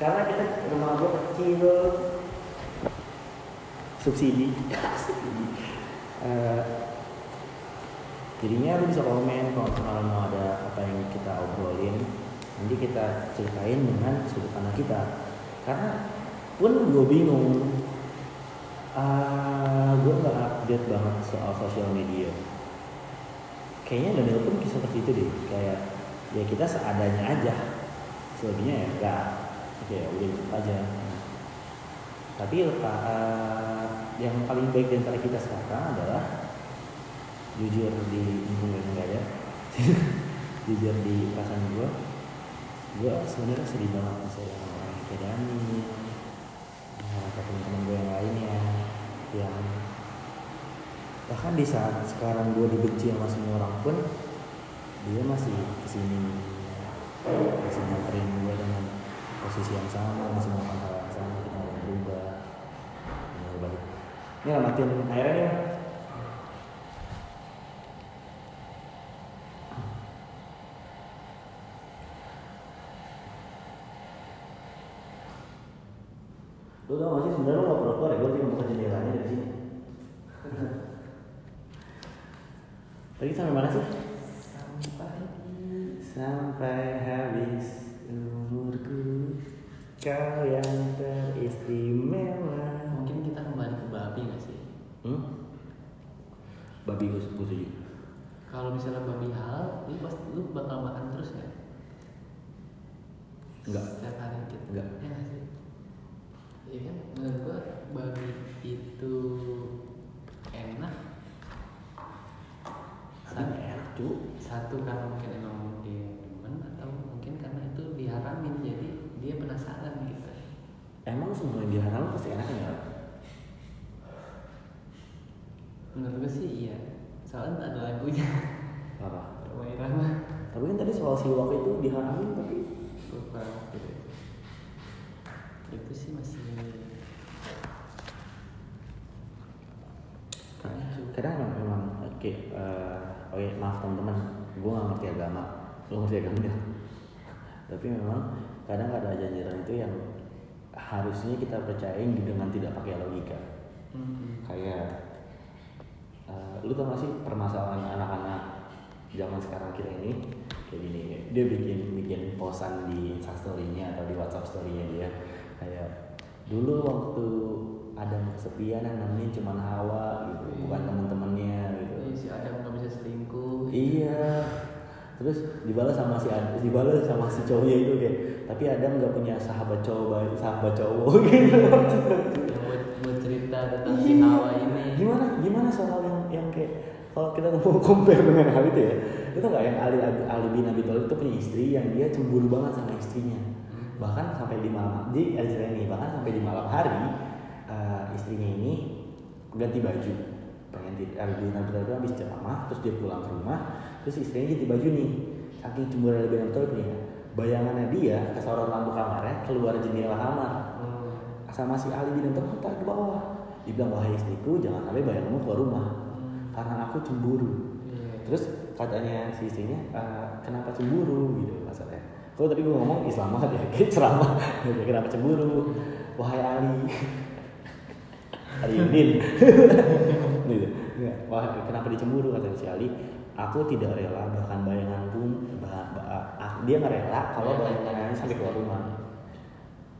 Speaker 1: Karena kita rumah gue kecil. Subsidi. Eh, jadinya lu bisa komen kalau misalnya mau ada apa yang kita obrolin. Nanti kita ceritain dengan sudut pandang kita. Karena pun gue bingung ah gue nggak update banget soal sosial media. Kayaknya Daniel pun seperti itu deh. Kayak ya kita seadanya aja. Selebihnya ya enggak oke ya udah gitu aja. Tapi eh, yang paling baik di antara kita sekarang adalah jujur di enggak enggak ya jujur di perasaan gue gue sebenarnya sedih banget sama orang kayak Dani sama teman-teman gue yang lainnya yang bahkan di saat sekarang gue dibenci sama semua orang pun dia masih ke sini masih nyamperin gue dengan posisi yang sama masih melakukan hal yang sama kita nggak berubah. Bener balik ini lah matiin airnya Lu tau gak sih? Sebenarnya lu gak perlu keluar ya, gue tinggal buka jendelanya dari sini. Tadi sampai mana sih?
Speaker 2: sampai
Speaker 1: habis. Umurku. Kau yang teristimewa.
Speaker 2: Mungkin kita kembali ke babi nggak sih?
Speaker 1: Hmm? Babi gue setuju
Speaker 2: kalau misalnya babi halal lu pasti lu bakal makan terus nggak?
Speaker 1: Enggak
Speaker 2: setiap hari gitu?
Speaker 1: Enggak.
Speaker 2: ya nggak sih kan? Menurut gua babi itu enak.
Speaker 1: Tapi
Speaker 2: Sa-
Speaker 1: gak enak cu
Speaker 2: satu karena mungkin emang dia demen atau mungkin karena itu diharamin jadi dia penasaran gitu.
Speaker 1: Emang semua yang diharam pasti enak ya?
Speaker 2: menurut gue sih iya. Soalnya ada lagunya.
Speaker 1: Apa?
Speaker 2: Rumah Irama
Speaker 1: Tapi kan tadi soal siwak itu diharamin tapi
Speaker 2: lupa gitu itu sih masih Rancu.
Speaker 1: kadang memang, memang oke eh, oke maaf teman-teman gue gak ngerti agama lo ngerti agama nggak? tapi memang kadang ada ajaran itu yang harusnya kita percayain dengan tidak pakai logika
Speaker 2: Hmm.
Speaker 1: kayak eh, lu tau gak sih permasalahan anak-anak zaman sekarang kita ini kayak gini dia bikin bikin posan di instastorynya atau di whatsapp storynya dia kayak dulu waktu Adam kesepian yang namanya cuma Hawa gitu bukan
Speaker 2: Iya.
Speaker 1: teman-temannya gitu
Speaker 2: Iya, si Adam nggak bisa selingkuh
Speaker 1: iya terus dibalas sama si Ad- dibalas sama si cowoknya itu kayak tapi Adam nggak punya sahabat cowok baik sahabat cowok gitu
Speaker 2: yang buat, buat cerita tentang si
Speaker 1: Iya.
Speaker 2: Hawa ini
Speaker 1: gimana gimana soal yang yang kayak kalau kita mau compare dengan hal itu ya itu nggak yang Ali Ali bin Abi Thalib itu punya istri yang dia cemburu banget sama istrinya. Bahkan sampai di malam di ada cerita ini bahkan sampai di malam hari eh, istrinya ini ganti baju. Pengen di bin Abi Thalib itu habis ceramah terus dia pulang ke rumah terus istrinya ganti baju nih. Saking cemburu Abi Thalib nih bayangannya dia kesorot lampu kamarnya keluar jendela kamar.
Speaker 2: Hmm.
Speaker 1: sama si Ali bin Thalib tarik ke bawah. Dia bilang wahai istriku jangan sampai bayanganmu keluar rumah
Speaker 2: Hmm.
Speaker 1: karena aku cemburu.
Speaker 2: Iya.
Speaker 1: terus katanya si istrinya "Eh, kenapa cemburu? Gitu masalahnya kalau tadi gue ngomong Islam banget ya kayak ceramah. Kenapa cemburu? Wahai Ali. Ali Udin gitu. Nggak, wah kenapa dicemburu kata si Ali. Aku tidak rela bahkan bayangan pun bah- bah- ah, dia nggak rela kalau bayangannya sampai keluar rumah.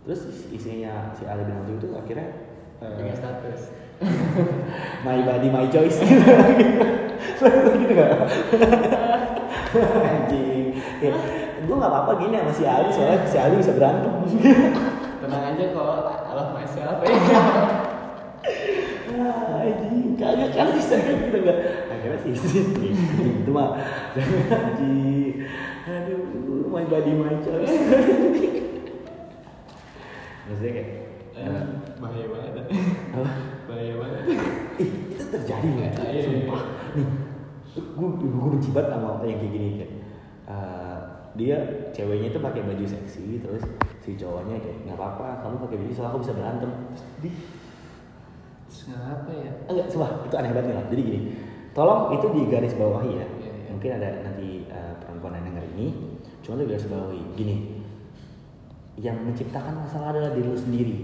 Speaker 1: Terus istrinya si Ali bin itu akhirnya eh,
Speaker 2: Punya status.
Speaker 1: My body my choice. Gitu. Gitu gak anjing gue gak apa-apa gini sama si Ali soalnya si Ali bisa berantem
Speaker 2: tenang aja kok I love myself ya
Speaker 1: Ah, anjing kagak kan bisa kayak gitu gak akhirnya si istri itu mah anjing aduh my body my choice maksudnya kayak eh,
Speaker 2: bahaya banget
Speaker 1: apa?
Speaker 2: bahaya banget
Speaker 1: Ih, itu terjadi nggak?
Speaker 2: Iya, iya,
Speaker 1: Sumpah. Nih, gue gue benci banget sama yang kayak gini kayak. eh, dia ceweknya itu pakai baju seksi terus si cowoknya kayak nggak apa-apa kamu pakai baju soalnya aku bisa berantem. Terus di
Speaker 2: terus ngapa ya?
Speaker 1: Enggak coba itu aneh banget nih lah jadi gini tolong itu di garis bawahi ya.
Speaker 2: Iya, iya.
Speaker 1: mungkin ada nanti eh, perempuan yang denger ini cuma tuh garis bawahi. Gini yang menciptakan masalah adalah diri lu sendiri.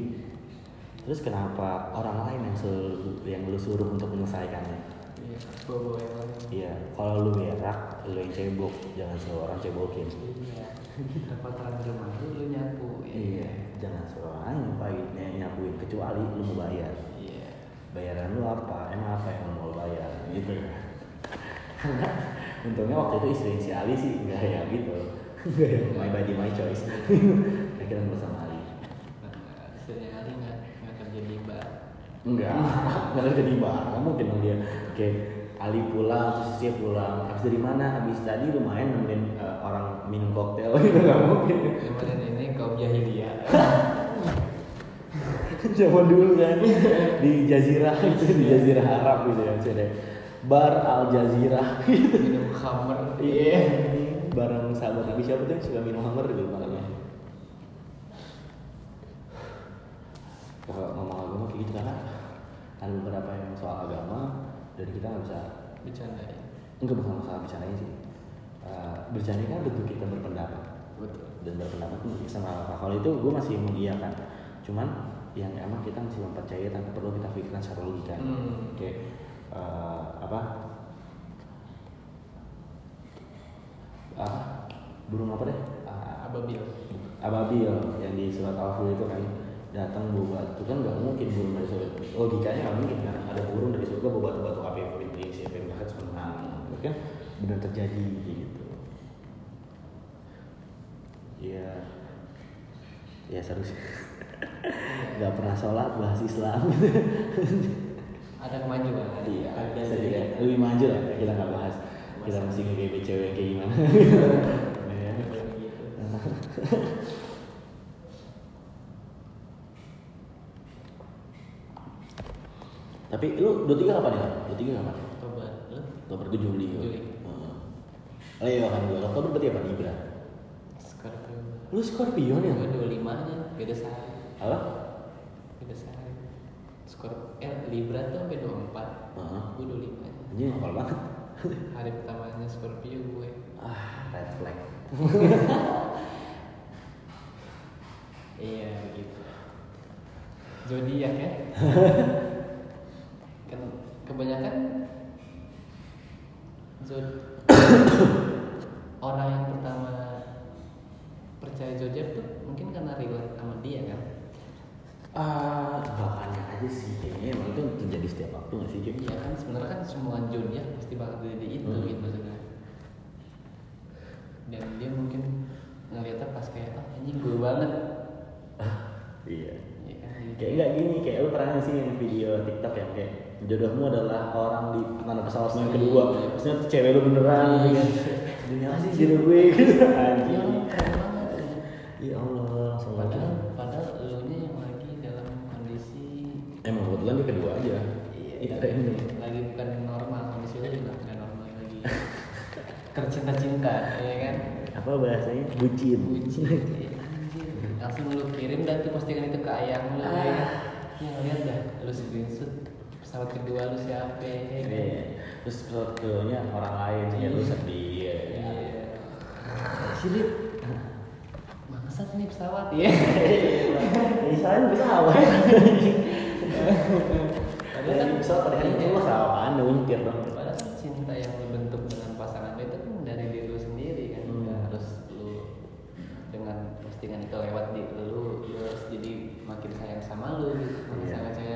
Speaker 1: Terus kenapa orang lain yang suruh, yang lu suruh untuk menyelesaikannya
Speaker 2: bawa yang lain
Speaker 1: Iya, kalau lu berak, lu yang cebok, jangan suruh orang cebokin.
Speaker 2: iya dapat rumah lu lu nyapu
Speaker 1: Iya, jangan suruh orang nyapain, ny- nyapuin kecuali lu mau bayar.
Speaker 2: iya
Speaker 1: Bayaran lu apa? Emang apa yang mau bayar? Gitu. Karena untungnya waktu itu istri si Ali sih nggak yang gitu, nggak yang my body my choice. Akhirnya gue sama Ali.
Speaker 2: Istrinya Ali nggak nggak kerja di bar
Speaker 1: enggak karena jadi bar nggak mungkin dong dia kayak Ali pulang terus dia pulang. Habis dari mana? Habis tadi lumayan nemenin eh, orang minum koktail. Gitu nggak mungkin.
Speaker 2: Kemarin ini kaum jahiliyah.
Speaker 1: zaman dulu kan. Di Jazirah gitu di Jazirah Arab gitu ya ada bar Al Jazirah gitu.
Speaker 2: Minum khamr.
Speaker 1: iya. Bareng sahabat Nabi siapa tuh yang suka minum hammer gitu malamnya? Kalau ngomong agama kayak gitu karena ada beberapa yang soal agama dan kita nggak bisa
Speaker 2: Bercanda
Speaker 1: enggak bukan masalah bicaranya sih. Eh, bercanda kan bentuk kita berpendapat.
Speaker 2: Betul.
Speaker 1: dan berpendapat tuh sama apa kalau itu gue masih mengiyakan. Cuman yang emang kita masih mempercayai tanpa perlu kita pikirkan secara logika.
Speaker 2: Hmm.
Speaker 1: kayak eh, apa? Ah burung apa deh?
Speaker 2: Ababil.
Speaker 1: ababil yang di surat al itu kan datang bawa batu kan nggak mungkin burung dari surga logikanya nggak mungkin kan ada burung dari surga bawa batu-batu api di siapa yang bahkan sebenarnya kan benar terjadi gitu Iya ya seru sih nggak pernah sholat bahas Islam
Speaker 2: Ada kemajuan.
Speaker 1: Iya
Speaker 2: ada
Speaker 1: lebih maju lah kita nggak bahas kita mesti nge cewek kayak gimana Ya.
Speaker 2: Gitu.
Speaker 1: Tapi lu dua tiga kapan ya dua tiga kapan
Speaker 2: Coba lu
Speaker 1: Oktober gue Juli.
Speaker 2: Juli.
Speaker 1: Heeh. Leo kan gue. Oktober berarti apa Libra?
Speaker 2: Scorpio.
Speaker 1: Lu Scorpio nih.
Speaker 2: Gue 25 aja, beda sehari.
Speaker 1: Apa?
Speaker 2: Beda sehari. Scorpio eh Libra tuh sampai 24.
Speaker 1: Heeh.
Speaker 2: Gue 25 aja.
Speaker 1: Anjing hafal banget.
Speaker 2: Hari pertamanya Scorpio gue.
Speaker 1: Ah, red flag.
Speaker 2: Iya gitu. Zodiak ya. kan kebanyakan zod orang yang pertama percaya zodiak tuh mungkin karena relate sama dia kan.
Speaker 1: Ah, bahannya aja sih kayaknya emang itu terjadi setiap waktu nggak sih Jim?
Speaker 2: Iya kan sebenarnya kan semua zodiak pasti bakal jadi itu
Speaker 1: Hmm.
Speaker 2: gitu maksudnya. Dan dia mungkin ngeliatnya pas kayak ah anjing gue banget.
Speaker 1: Iya.
Speaker 2: Iya kan. gitu.
Speaker 1: Kayak nggak gini, kayak lu pernah sih yang video TikTok yang kayak jodohmu adalah orang di mana pesawat yang kedua, maksudnya tuh cewek lu beneran gitu kan? Apa sih jodoh gue gitu?
Speaker 2: Iya,
Speaker 1: Anjing. Ya Allah, langsung.
Speaker 2: Padahal padahal elunya yang lagi dalam kondisi
Speaker 1: Emang kebetulan dia kedua aja.
Speaker 2: iya,
Speaker 1: Itu
Speaker 2: lagi, bukan normal kondisi lu juga bukan normal lagi. Tercinta-cinta, ya kan?
Speaker 1: Apa bahasanya? Bucin.
Speaker 2: Bucin. Iya. Langsung lu kirim dan tuh postingan itu ke ayah lu ya. kan? Ya lihat dah, lu screenshot pesawat kedua lu siapa ya kan?
Speaker 1: Iya. Terus pesawat keduanya orang lain ya lu sedih. ya.
Speaker 2: Iya. Silip. Bangsat nih pesawat ya.
Speaker 1: Misalnya pesawat.
Speaker 2: Padahal kan
Speaker 1: pesawat pada hari itu
Speaker 2: iya.
Speaker 1: mah sama apaan untir dong.
Speaker 2: Padahal kan cinta yang lu bentuk dengan pasangan lu itu kan dari diri lu sendiri kan
Speaker 1: Hmm.
Speaker 2: Harus lu dengan postingan itu lewat di lu lu harus jadi makin sayang sama lu gitu makin
Speaker 1: Iya.
Speaker 2: sayang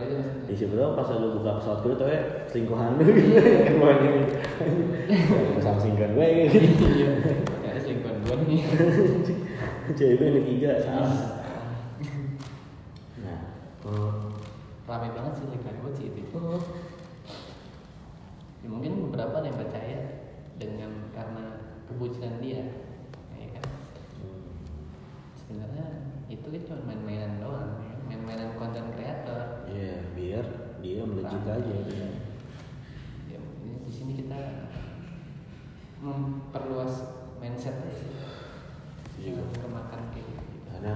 Speaker 1: Di sebelah pas lu buka pesawat kedua tuh ya selingkuhan lu gitu. Mau ini. Sama selingkuhan gue gitu.
Speaker 2: iya kayak selingkuhan gua nih
Speaker 1: Cewek gue yang ketiga salah. Nah, oh.
Speaker 2: rame banget sih lingkungan gua sih itu ya, mungkin beberapa yang percaya dengan karena kebucinan dia ya kan sebenarnya itu kan cuma main-mainan doang main-mainan konten kreator
Speaker 1: Iya, biar dia melejit aja. gitu.
Speaker 2: ya di sini kita memperluas mindset aja sih.
Speaker 1: Iya.
Speaker 2: Kemakan kayak gitu.
Speaker 1: Karena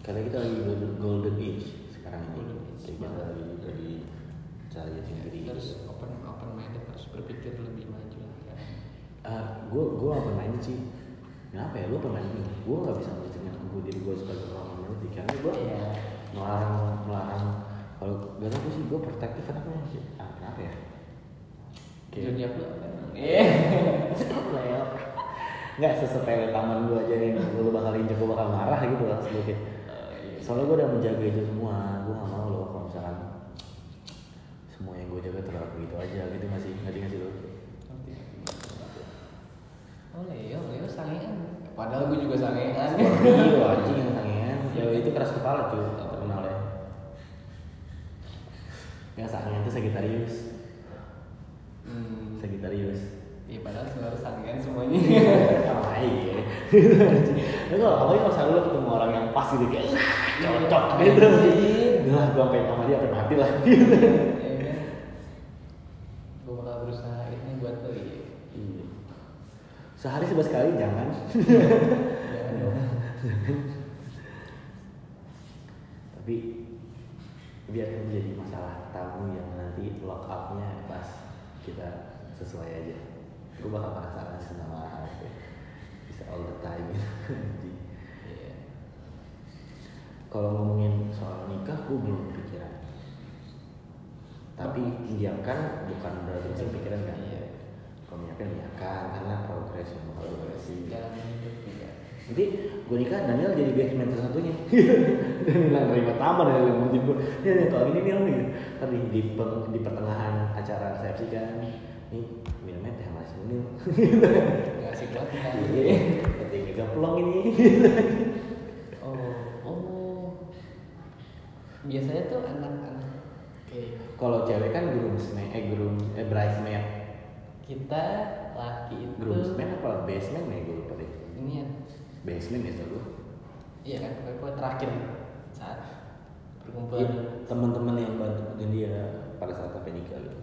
Speaker 1: karena kita lagi golden, golden age sekarang ini.
Speaker 2: Golden age.
Speaker 1: jadi kita lagi lagi cari jati diri
Speaker 2: harus open open minded harus berpikir lebih maju lah kan.
Speaker 1: Ah gue gue apa main sih. Kenapa ya? Lu pemain ini gue nggak bisa menceritakan gue diri gue sebagai orang mengerti karena gue
Speaker 2: Iya.
Speaker 1: melarang melarang kalau gak tau sih gue protektif kenapa sih ah kenapa ya?
Speaker 2: Lu apa emang? eh
Speaker 1: Leo nggak sesepele taman gue aja nih lu bakal injek gue bakal marah gitu lah sedikit soalnya gue udah menjaga itu semua gue gak mau loh kalau misalkan semua yang gue jaga terlalu begitu aja gitu masih ngerti nggak sih lo
Speaker 2: oh Leo Leo sangean. Padahal gue juga sangean.
Speaker 1: Scorpio anjing yang sangean. Ya itu keras kepala tuh ya sangen itu Sagittarius.
Speaker 2: Hmm.
Speaker 1: Sagittarius.
Speaker 2: Iya padahal selalu sangen semuanya.
Speaker 1: Sama aja lu kalau apalagi kalau selalu ketemu orang yang pas gitu kayak cocok gitu nah gue sampai sama dia sampai mati lah.
Speaker 2: Iya kan Gue bakal berusaha ini buat lo iya.
Speaker 1: Iya. sehari sebelas kali jangan.
Speaker 2: Jangan dong
Speaker 1: tapi biar menjadi masalah tamu yang nanti lock up-nya pas kita sesuai aja. Gue bakal penasaran sih sama hal itu bisa all the time. Gitu
Speaker 2: Iya.
Speaker 1: Kalau ngomongin soal nikah gue belum kepikiran. Tapi menyiapkan bukan berarti bisa pikiran kan?
Speaker 2: Iya.
Speaker 1: kalau menyiapkan menyiapkan. Karena progres yang bakal progresi
Speaker 2: Jalan hidup
Speaker 1: nanti gue nikah Daniel jadi basement satu-satunya Daniel yang nerima tamu Daniel yang mungkin gue ya nih kalau gini nih om gitu tadi di, di pertengahan acara resepsi kan nih minumnya teh manis munil
Speaker 2: Gak asik banget kan
Speaker 1: iya gak pelong ini.
Speaker 2: Oh Oh. Biasanya tuh anak-anak Oke
Speaker 1: kalau cewek kan groomsmaid eh groom eh bridesmaid.
Speaker 2: Kita laki itu
Speaker 1: groomsmaid apa basement ya gue lupa deh.
Speaker 2: Ini ya
Speaker 1: basement ya gue
Speaker 2: Iya kan pokoknya terakhir Saat Perkumpulan
Speaker 1: Iya, teman-teman yang bantu dia pada saat apa nikah gitu.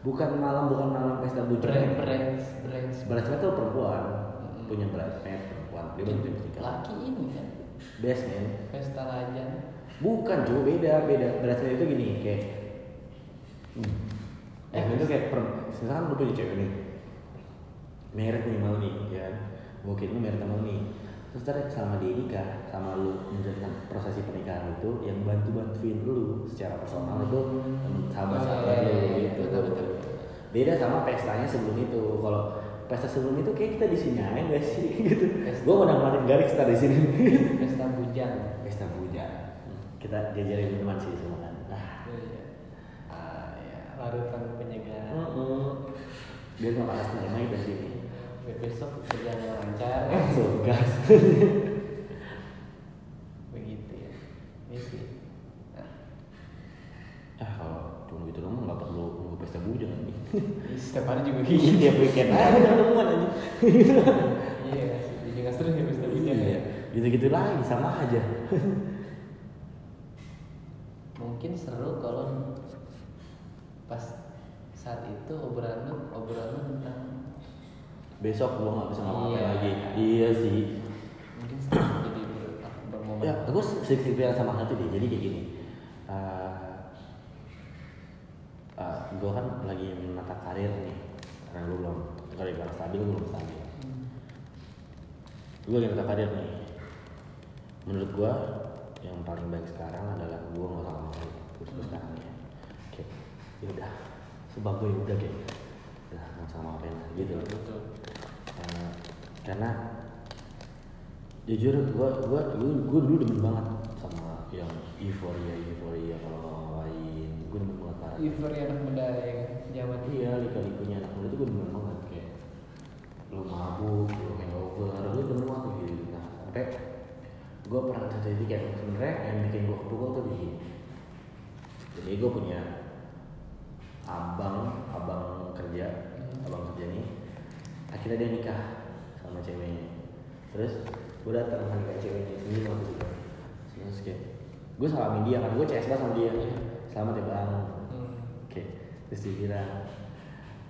Speaker 1: Bukan malam bukan malam pesta bujuk
Speaker 2: Brand Brand Brand.
Speaker 1: Bridesmaid tuh perempuan.
Speaker 2: Mm.
Speaker 1: punya bridesmaid perempuan. Dia bantu nikah.
Speaker 2: Laki ini kan?
Speaker 1: Basement.
Speaker 2: Pesta Rajan
Speaker 1: bukan cuy beda beda. Bridesmaid itu gini kayak hmm.
Speaker 2: Eh,
Speaker 1: itu kayak per, misalkan lu punya cewek nih. Merit nih mau nih ya kan mungkin lu merit sama lu nih. Terus ntar selama dia nikah sama lu menjalankan prosesi pernikahan itu yang bantu bantuin lu secara personal itu sahabat sahabat
Speaker 2: Oh, iya,
Speaker 1: lu
Speaker 2: iya, iya.
Speaker 1: gitu.
Speaker 2: Betul, betul,
Speaker 1: beda sama pestanya sebelum itu. Kalau pesta sebelum itu kayak kita di sini aja gak sih? Gitu. Gue udah ngeliatin garis ntar di sini.
Speaker 2: Pesta Bujang.
Speaker 1: Pesta puja kita jajarin minuman sih semua kan. Nah.
Speaker 2: Iya. Ah larutan penyegar
Speaker 1: Mm-mm. biar nggak panas nih main dari sini
Speaker 2: Besok berjalan lancar.
Speaker 1: Langsung gas
Speaker 2: begitu ya. Ini sih. Nah,
Speaker 1: ah kalau cuma gitu dong nggak perlu nunggu pesta kan nih
Speaker 2: setiap hari juga
Speaker 1: Iya,
Speaker 2: gitu.
Speaker 1: tiap weekend aja ketemuan aja.
Speaker 2: Iya jadi nggak sering ya pesta hujan
Speaker 1: iya
Speaker 2: ya
Speaker 1: gitu-gitu lagi sama aja.
Speaker 2: Mungkin seru kalau pas saat itu obrolan obrolan tentang
Speaker 1: besok gua nggak bisa ngapa-ngapain
Speaker 2: Iya.
Speaker 1: lagi. Iya sih.
Speaker 2: Mungkin jadi ber- bermomen.
Speaker 1: Ya gue sedikit bilang sama hati deh. Jadi kayak gini. Uh, gue kan lagi menata karir nih. Karena gue belum karir gue stabil gue belum stabil.
Speaker 2: Hmm.
Speaker 1: gue lagi menata karir nih. Menurut gue yang paling baik sekarang adalah gue nggak usah ngomongin terus gue sekarang ya. Oke. Ya udah. Sebab gue udah kayak udah nggak usah ngomongin lah gitu loh.
Speaker 2: Betul
Speaker 1: Karena jujur gue gue gue gue dulu demen banget sama yang euforia euforia kalau ngapain gue demen banget parah
Speaker 2: euforia anak muda ya zaman
Speaker 1: iya lika-likunya anak muda tuh gue demen banget. Kayak lu mabuk lu hangover lu demen banget gitu. Nah sampai gue pernah terjadi kayak sebenarnya yang bikin gue kepukul tuh di sini. Jadi gue punya abang abang kerja
Speaker 2: Hmm.
Speaker 1: abang kerja nih akhirnya dia nikah sama ceweknya terus gue datang sama nikah ceweknya sendiri waktu itu terus kayak gue salamin dia kan gue CS sama dia
Speaker 2: Iya.
Speaker 1: selamat ya bang
Speaker 2: Hmm.
Speaker 1: Oke, terus dia bilang,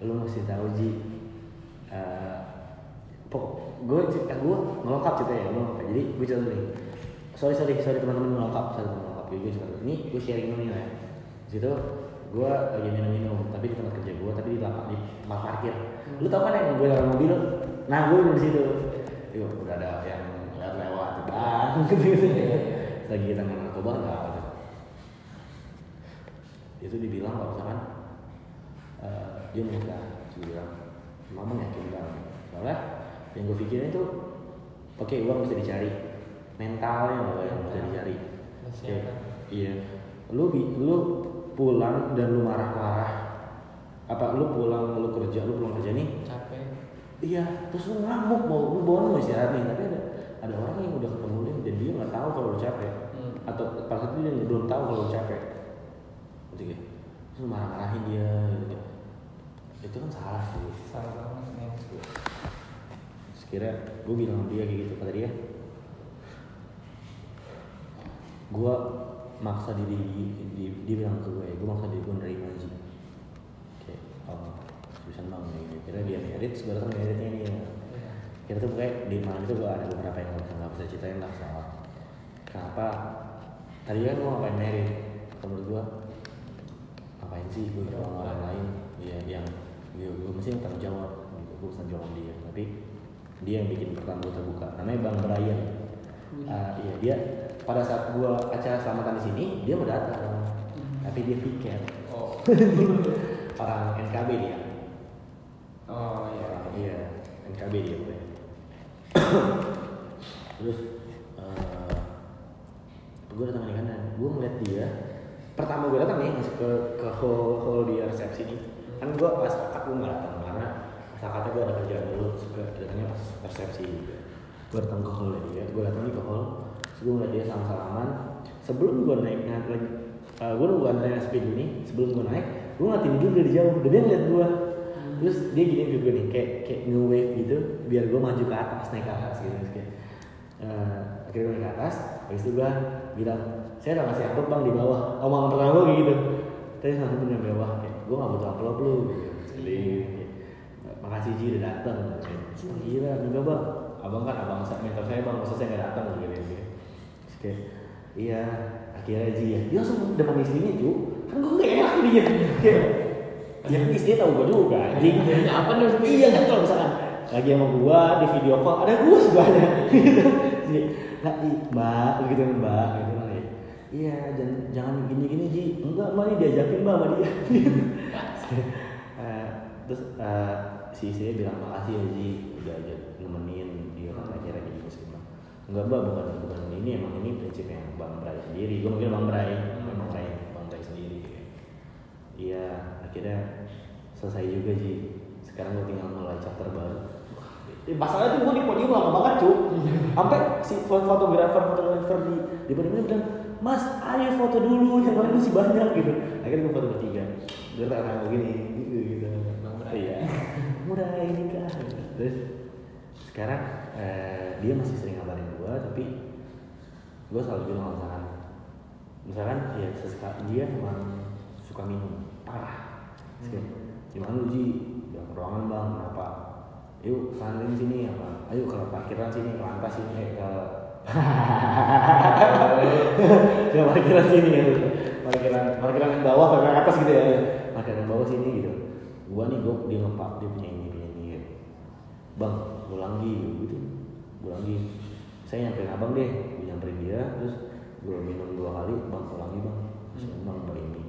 Speaker 1: lu mesti tahu Ji, eh, pok, gue cerita gue melengkap cerita ya, melengkap. Jadi gue cerita nih. Sorry sorry sorry teman-teman melengkap, sorry teman melengkap. Gue cerita. Ini gue sharing dulu nih lah. ya. Situ gue lagi minum-minum, tapi di tempat kerja gue, tapi di lapak di tempat parkir. Lu tau kan yang gue dalam mobil? Nah gue di situ. Yo, udah ada yang lewat lewat, bang, gitu. Gitu. Lagi kita nggak narkoba nggak apa tuh. Itu dibilang kalau misalkan eh, dia menikah dia bilang mama yakin banget soalnya yang gue pikirin itu oke uang bisa dicari. Mentalnya loh yang bisa dicari. Iya. Lu lu pulang dan lu marah-marah apa lu pulang lu kerja lu pulang kerja nih?
Speaker 2: Capek.
Speaker 1: Iya, terus lu ngamuk mau lu bawa lu istirahat nih, tapi ada ada orang yang udah ketemu dia dan dia nggak tahu kalau lu capek.
Speaker 2: Hmm.
Speaker 1: atau saat itu dia belum tahu kalau lu capek. Ngerti gak? terus lu marah-marahin dia gitu itu kan salah sih.
Speaker 2: Salah banget
Speaker 1: Terus kira gue bilang dia kayak gitu kata dia. Gue maksa diri di, dia bilang ke gue gue maksa diri gue nerima aja kayak oh bisa bang gitu kira dia merit gue datang meritnya nih
Speaker 2: Iya.
Speaker 1: kira tuh kayak di malam itu gue ada beberapa yang nggak bisa nggak bisa ceritain lah soal kenapa? Tadi kan gue ngapain merit? Menurut gue ngapain sih gue ke orang lain? Ya yang gue, gue mesti yang tanggung jawab gitu. Gue bisa jawab dia tapi dia yang bikin pertama gue terbuka. Namanya bang Brian. Ah, iya dia pada saat gue acara selamatan di sini dia mau datang. Tapi dia piket
Speaker 2: oh.
Speaker 1: Orang NKB dia.
Speaker 2: Oh iya.
Speaker 1: Orang iya NKB dia gue terus eh gue datang di kanan. Gue ngeliat dia. Pertama gue datang nih masuk ke ke hall hall di resepsi nih kan gue pas akad gue nggak datang karena pas akadnya gue ada kerjaan dulu gue datangnya pas resepsi gue datang ke hall dia. Gue datang nih ke hall gue ngeliat dia sama salaman. Sebelum gue naik naik lagi uh, gue nunggu antrean speed ini sebelum gue naik gue ngeliatin dia dari jauh dan dia ngeliat gue terus dia gini ke gue nih kayak kayak nge-wave gitu biar gue maju ke atas naik ke atas gitu. Terus kayak eh, akhirnya gue naik ke atas habis itu gue bilang saya udah ngasih amplop bang di bawah. Omongan pertama gue gitu. Terus langsung di bawah kayak gue gak butuh amplop lu gitu. Jadi makasih Ji udah dateng. Oh, gila enggak bang abang kan abang mentor saya bang masa saya gak datang gitu gitu kayak iya akhirnya Ji ya dia langsung depan istrinya cu. Kan gue gak enak dia. Kayak ya istrinya tau gue juga anjing.
Speaker 2: Jadinya apa nih
Speaker 1: iya kan kalau misalkan lagi sama gua di video call ada gua sebelahnya. Gitu Jadi, lah i, mbak gitu mbak gitu kan ya. iya jangan jangan gini gini ji. Enggak mbak ini diajakin mbak sama dia. Eh, terus eh, si istrinya bilang makasih ya ji udah aja nemenin dia kan akhirnya jadi gitu sih bang enggak mbak bukan bukan ini emang ini prinsipnya bang Bray sendiri. Gua mungkin bang Bray bang Bray bang Bray sendiri. Iya akhirnya selesai juga sih sekarang gue tinggal mulai chapter baru. Eh, masalahnya tuh gue di podium lama banget cu sampai si fo- fotografer fotografer di di podium ini bilang mas ayo foto dulu yang lain masih banyak gitu. Akhirnya gue foto bertiga. Gue tak tahu gini gitu gitu.
Speaker 2: Bang Bray.
Speaker 1: iya. Mulai nikah. Terus sekarang eh, dia masih sering ngabarin gue tapi gue selalu bilang misalkan misalkan ya sesekali dia emang suka minum parah Terus kayak, gimana lu Ji? Ruangan bang, kenapa? Yuk kantin sini apa? Ayo ke parkiran sini, ke lantas sini, eh, ke ke parkiran sini ya parkiran parkiran yang bawah parkiran atas gitu ya parkiran yang bawah sini gitu gua nih gua dia ngepak dia punya ini punya ini gitu. bang pulang gitu. Pulang saya nyamperin abang deh gue nyamperin dia terus gue minum dua kali bang pulang bang. Terus bang bawa ini.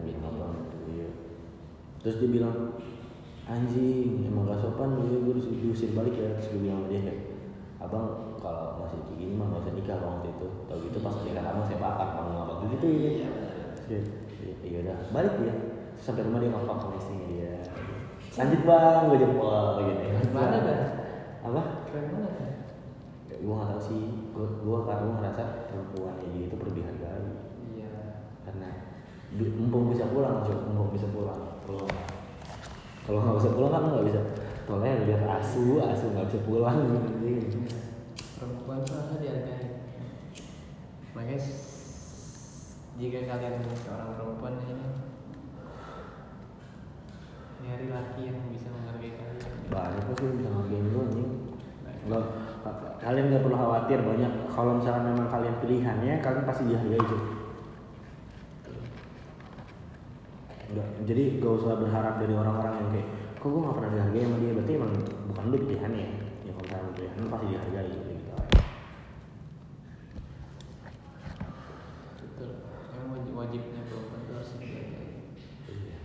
Speaker 1: Abang iya terus dia bilang anjing emang gak sopan gue gue diusir balik ya terus gue bilang sama dia abang kalau masih kayak gini mah gak usah nikah bang waktu itu. Tau gitu pas nikah abang saya bakar bang abang gitu. Ya iya udah. Balik Terus sampai rumah dia ngomong sama istrinya dia. Lanjut bang gue jempol gitu. Ya
Speaker 2: Mana, Bang?
Speaker 1: Apa?
Speaker 2: Keren banget ya.
Speaker 1: Gue gak tau sih. Gue gue gue ngerasa perempuan kayak gitu perlu dihargai.
Speaker 2: Iya.
Speaker 1: Karena mumpung bisa pulang cok mumpung bisa pulang. Kalau kalau nggak bisa pulang kan nggak bisa. Soalnya lihat asu asu nggak bisa pulang. Gitu
Speaker 2: perempuan tuh harus dihargai. Makanya jika kalian seorang perempuan ini nyari laki yang bisa menghargai kalian.
Speaker 1: Banyak kok sih yang bisa ngerjain lu anjing. Nggak, kalian nggak perlu khawatir banyak. Kalau misalnya memang kalian pilihannya kalian pasti dihargai cok Nggak, jadi gak usah berharap dari orang-orang yang kayak kok gue gak pernah dihargai sama dia? Berarti emang bukan lu pilihannya ya. Kalau misalnya pilihan lu pasti dihargai gitu gitu
Speaker 2: betul. Wajibnya perempuan itu harus dihargai
Speaker 1: Iya.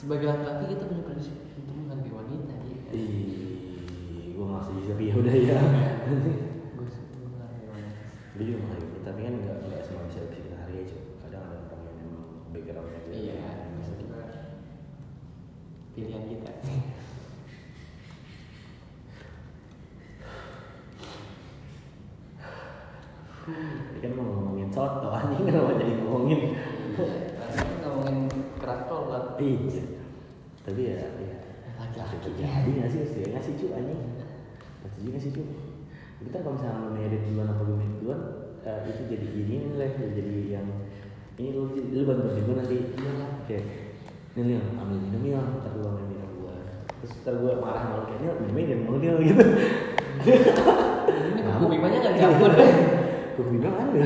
Speaker 2: Sebagai laki-laki kita punya prinsip untuk menghargai wanita ya kan?
Speaker 1: Ih, gue masih bisa ya udah ya.
Speaker 2: gue menghargai wanita
Speaker 1: Gue juga menghargai, tapi kan nggak nggak semua bisa bisa kita hargai cuy. Kadang ada orang yang memang backgroundnya
Speaker 2: iya bisa juga pilihan kita
Speaker 1: Ini kan mau ngomongin soto, anjing kenapa jadi ngomongin
Speaker 2: Iya, tadi ngomongin kerak telur
Speaker 1: iya tapi ya ya Pasti terjadi nggak sih pasti nggak sih cu anjing pasti juga sih cu kita kalau misalnya lo merit duluan apa gue merit duluan eh, itu jadi ini lah jadi yang ini lu lu bantu bantu gue nanti. Iya lah kayak ini Lil, ambil minum ya ntar gue ambil minum gue terus ntar gue marah malu kayak Nil minumnya jangan mau Nil gitu.
Speaker 2: Ini buku bimanya nggak campur.
Speaker 1: gue bilang ambil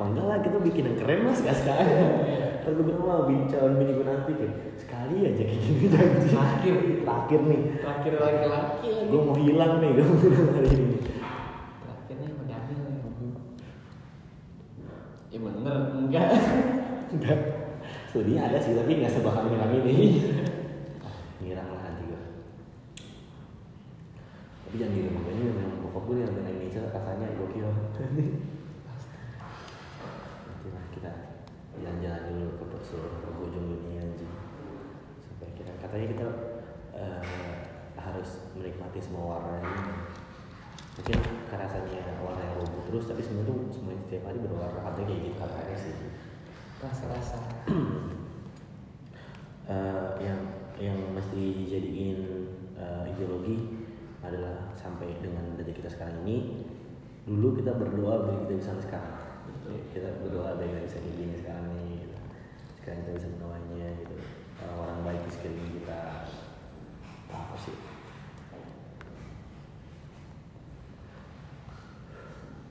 Speaker 1: apa enggak lah kita bikin yang keren mas gak sekali. Ntar gue bilang mau bincang bini gue nanti kayak sekali aja kayak gini. Janji
Speaker 2: Terakhir.
Speaker 1: terakhir nih.
Speaker 2: Terakhir laki-laki lagi.
Speaker 1: gue mau hilang nih gue bilang hari ini.
Speaker 2: Terakhirnya mau diambil. Ya bener, enggak.
Speaker 1: enggak. Studinya ada sih tapi nggak sebakal hilang ini. Ngilang lah nanti gue tapi jangan di rumah gue ini memang bokap gue yang dari Indonesia rasanya gokil nanti lah kita jalan-jalan dulu ke seluruh ujung dunia anjing. Supaya kita katanya kita eh, harus menikmati semua warna ini. Mungkin rasanya warna yang rubuh terus tapi sebenarnya tuh semuanya setiap hari berwarna. Katanya kayak gitu katanya sih.
Speaker 2: Rasa-rasa.
Speaker 1: Eh, yang yang mesti dijadiin eh, ideologi adalah sampai dengan detik kita sekarang ini. Dulu kita berdoa biar kita bisa sampai sekarang
Speaker 2: Betul.
Speaker 1: kita berdoa kita bisa kayak gini sekarang nih gitu. sekarang kita bisa menuainya gitu orang baik di sekeliling kita apa sih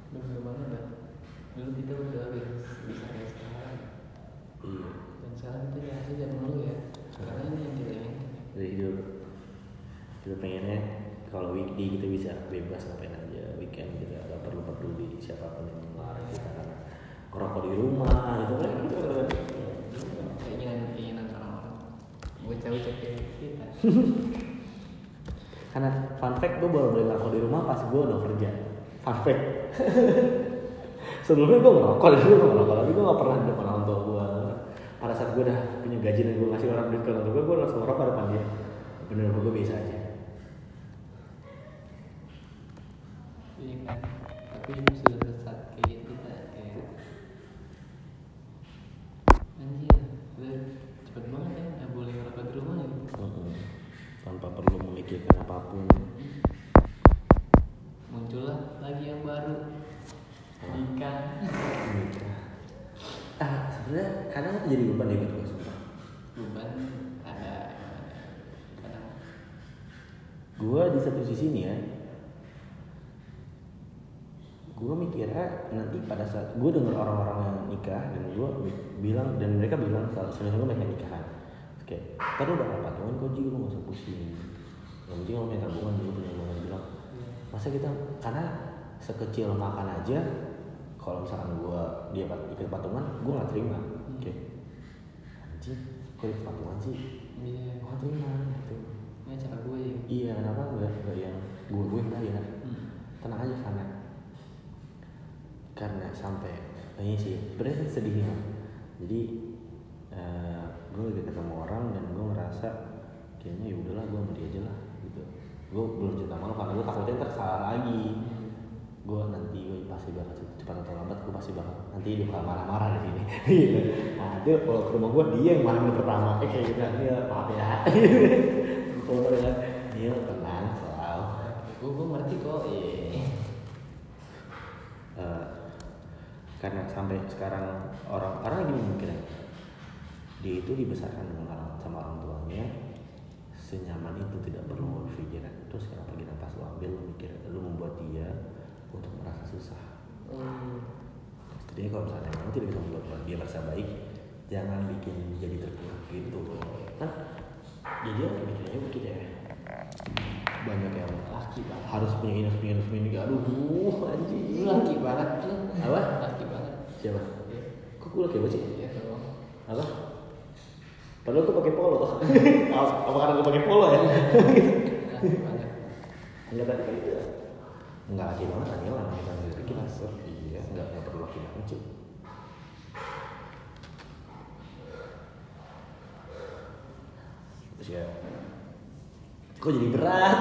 Speaker 2: Bener banget dah. Dulu kita udah bisa kayak sekarang.
Speaker 1: iya
Speaker 2: Dan sekarang kita dikasih zaman dulu ya. Karena ini yang kita ingin.
Speaker 1: jadi hidup kita pengennya kalau weekday kita bisa bebas ngapain aja weekend kita gak perlu peduli siapa pun yang melarang kita ngerokok di rumah gitu kan gitu kan
Speaker 2: Keinginan keinginan orang-orang. Bocah-bocah kayak kita.
Speaker 1: karena fun fact gue baru beli ngerokok di rumah pas gue udah kerja fun fact sebelumnya gue ngerokok dulu gue ngerokok tapi gue gak pernah di depan orang tua gue pada saat gue udah punya gaji dan gue ngasih orang duit ke orang tua gue gue langsung ngerokok depan dia bener gue biasa aja
Speaker 2: Iya. Tapi sudah sesat kayak kita kayak anjir udah cepet banget ya nggak boleh ngerokok di rumah gitu
Speaker 1: Mm-mm. Tanpa perlu memikirkan apa pun.
Speaker 2: Muncullah lagi yang baru. Nikah.
Speaker 1: Ah sebenarnya kadang itu jadi beban ya buat gue sumpah.
Speaker 2: Beban ada kadang.
Speaker 1: Gue di satu sisi nih ya gue mikirnya nanti pada saat gue denger orang-orang yang nikah dan gue bilang dan mereka bilang kalau sebenarnya mereka nikahan kayak ntar lu bakal patungan kok Ji? Lu gak usah pusing. Yang penting lo punya tabungan dulu punya tabungan Dia bilang. Masa kita karena sekecil makan aja kalau misalkan gue dia pat- ikut patungan gue nggak terima. Kayak anjing kok ikut patungan sih?
Speaker 2: Iya.
Speaker 1: Gue nggak terima gitu.
Speaker 2: Ini acara gue ya.
Speaker 1: Iya, kenapa enggak enggak yang gue gue bayar?
Speaker 2: Hmm.
Speaker 1: Tenang aja karena karena sampai ini sih sebenarnya sedihnya. Jadi eh gue lagi ketemu orang dan gue ngerasa kayaknya ya udahlah gue sama dia aja lah gitu. Gue belum cerita malu karena gue takutnya ntar salah lagi. Gue nanti gue pasti bakal cepat atau lambat gue pasti bakal nanti dia bakal marah-marah di sini. Gitu. nah nanti kalau ke rumah gue dia yang marah pertama eh, kayak gitu dia maaf ya. Kalau dengan dia tenang selalu.
Speaker 2: gue gue ngerti kok iya
Speaker 1: Eh, karena sampai sekarang orang orang gini mungkin dia itu dibesarkan dengan orang sama orang tuanya. Senyaman itu tidak perlu berpikiran terus kenapa kita pas lu ambil lu mikir lu membuat dia untuk merasa susah.
Speaker 2: Hmm.
Speaker 1: jadi kalau misalnya kamu tidak bisa membuat dia merasa baik jangan bikin jadi terpuruk gitu kan? Jadi orang mikirnya begitu ya. Banyak yang
Speaker 2: laki banget.
Speaker 1: Harus punya ini harus punya ini harus punya ini. Aduh anjing.
Speaker 2: Laki banget
Speaker 1: Apa?
Speaker 2: laki banget.
Speaker 1: Siapa?
Speaker 2: Iya.
Speaker 1: kok gue laki banget sih?
Speaker 2: Iya dong
Speaker 1: apa padahal gue pakai polo. Apa karena gue pakai polo ya? Enggak tadi kan? Itu enggak laki banget hanya lah kita dari kita iya enggak enggak perlu laki banget cuy. Terus ya kok jadi berat?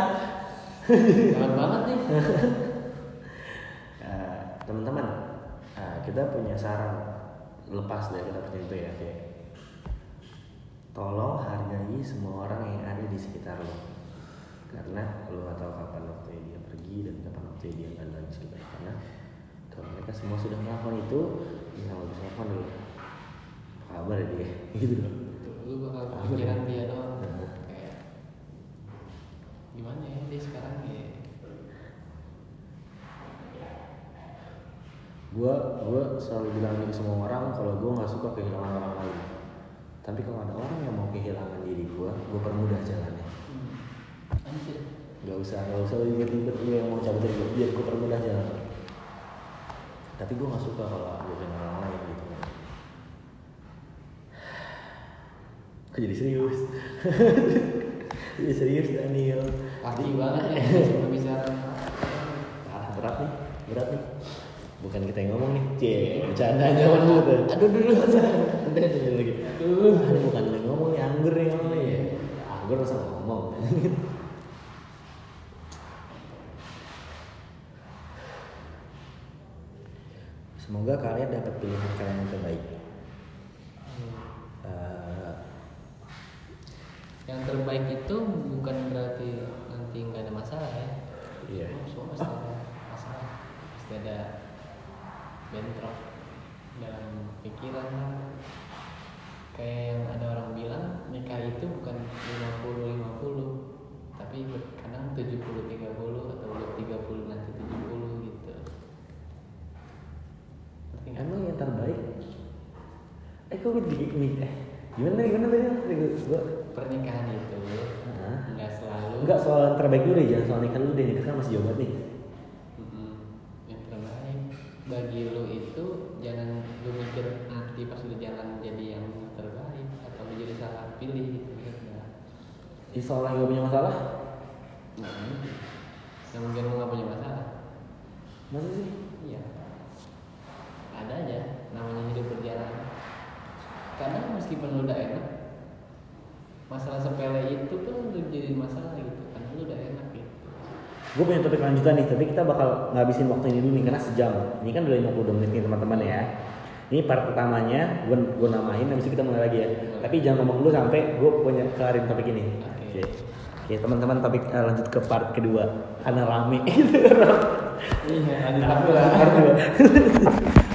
Speaker 2: Berat banget nih.
Speaker 1: Eh, teman-teman eh, kita punya saran lepas dari kata percaya itu ya kayak tolong hargai semua orang yang ada di sekitar lo. Karena lo gak tahu kapan waktunya dia pergi dan kapan waktunya dia akan lagi sekitar karena kalau mereka semua sudah melakukan itu yang lo bisa lakukan dulu. Apa kabar ya dia gitu. Loh
Speaker 2: lu bakal kepikiran dia. doang.
Speaker 1: Nah.
Speaker 2: kayak gimana ya dia sekarang ya?
Speaker 1: Gue gue selalu bilang ke semua orang kalau gue nggak suka kehilangan orang lain tapi kalau ada orang yang mau kehilangan diri gue gue permudah jalannya.
Speaker 2: Anjir
Speaker 1: Gak usah, gak usah ribet-ribet lu yang mau cabut dari gue biar gue permudah jalan. Tapi gue gak suka kalau gue kenal orang lain gitu. Kok jadi serius? jadi serius Daniel?
Speaker 2: Laki banget ya sampai bicara.
Speaker 1: Berat nih, berat nih Bukan kita yang ngomong nih. Cie, bercandanya mana tuh. Aduh dulu Udah aja lagi.
Speaker 2: Aduh.
Speaker 1: Aduh bukan yang ngomong nih, anggur yang ngomong nih Anggur masa ngomong. Semoga kalian dapat pilihan kalian yang terbaik. Eh,
Speaker 2: yang terbaik itu bukan berarti nanti nggak ada masalah ya.
Speaker 1: Iya.
Speaker 2: semua pasti ada masalah. Pasti ada bentrok dalam pikiran kayak yang ada orang bilang nikah itu bukan 50-50 tapi kadang 70-30 atau 30 nanti 70 gitu nggak?
Speaker 1: emang yang terbaik? Eh kok gue di ini? Eh gimana gimana tadi? Gue
Speaker 2: pernikahan itu nggak selalu
Speaker 1: Enggak soal terbaik dulu deh, jangan soal nikah dulu deh, nikah kan masih jauh banget nih
Speaker 2: bagi lu itu jangan lu mikir nanti pas udah jalan jadi yang terbaik atau lu jadi salah pilih gitu. Kan
Speaker 1: soal yang gak punya masalah?
Speaker 2: yang mungkin lu nggak punya masalah.
Speaker 1: Masa sih?
Speaker 2: iya. Ada aja namanya hidup berjalan. Kadang meskipun lu udah enak masalah sepele itu pun udah jadi masalah gitu karena lu udah enak
Speaker 1: Gue punya topik lanjutan nih, tapi kita bakal ngabisin waktu ini dulu nih, karena sejam. Ini kan udah 52 menit nih teman-teman ya. Ini part pertamanya, gue gue namain, habis itu kita mulai lagi ya. Tapi jangan ngomong dulu sampai gue punya kelarin topik ini.
Speaker 2: Oke.
Speaker 1: Oke Oke teman-teman topik eh, lanjut ke part kedua. Karena rame.
Speaker 2: Iya ada
Speaker 1: Part dua.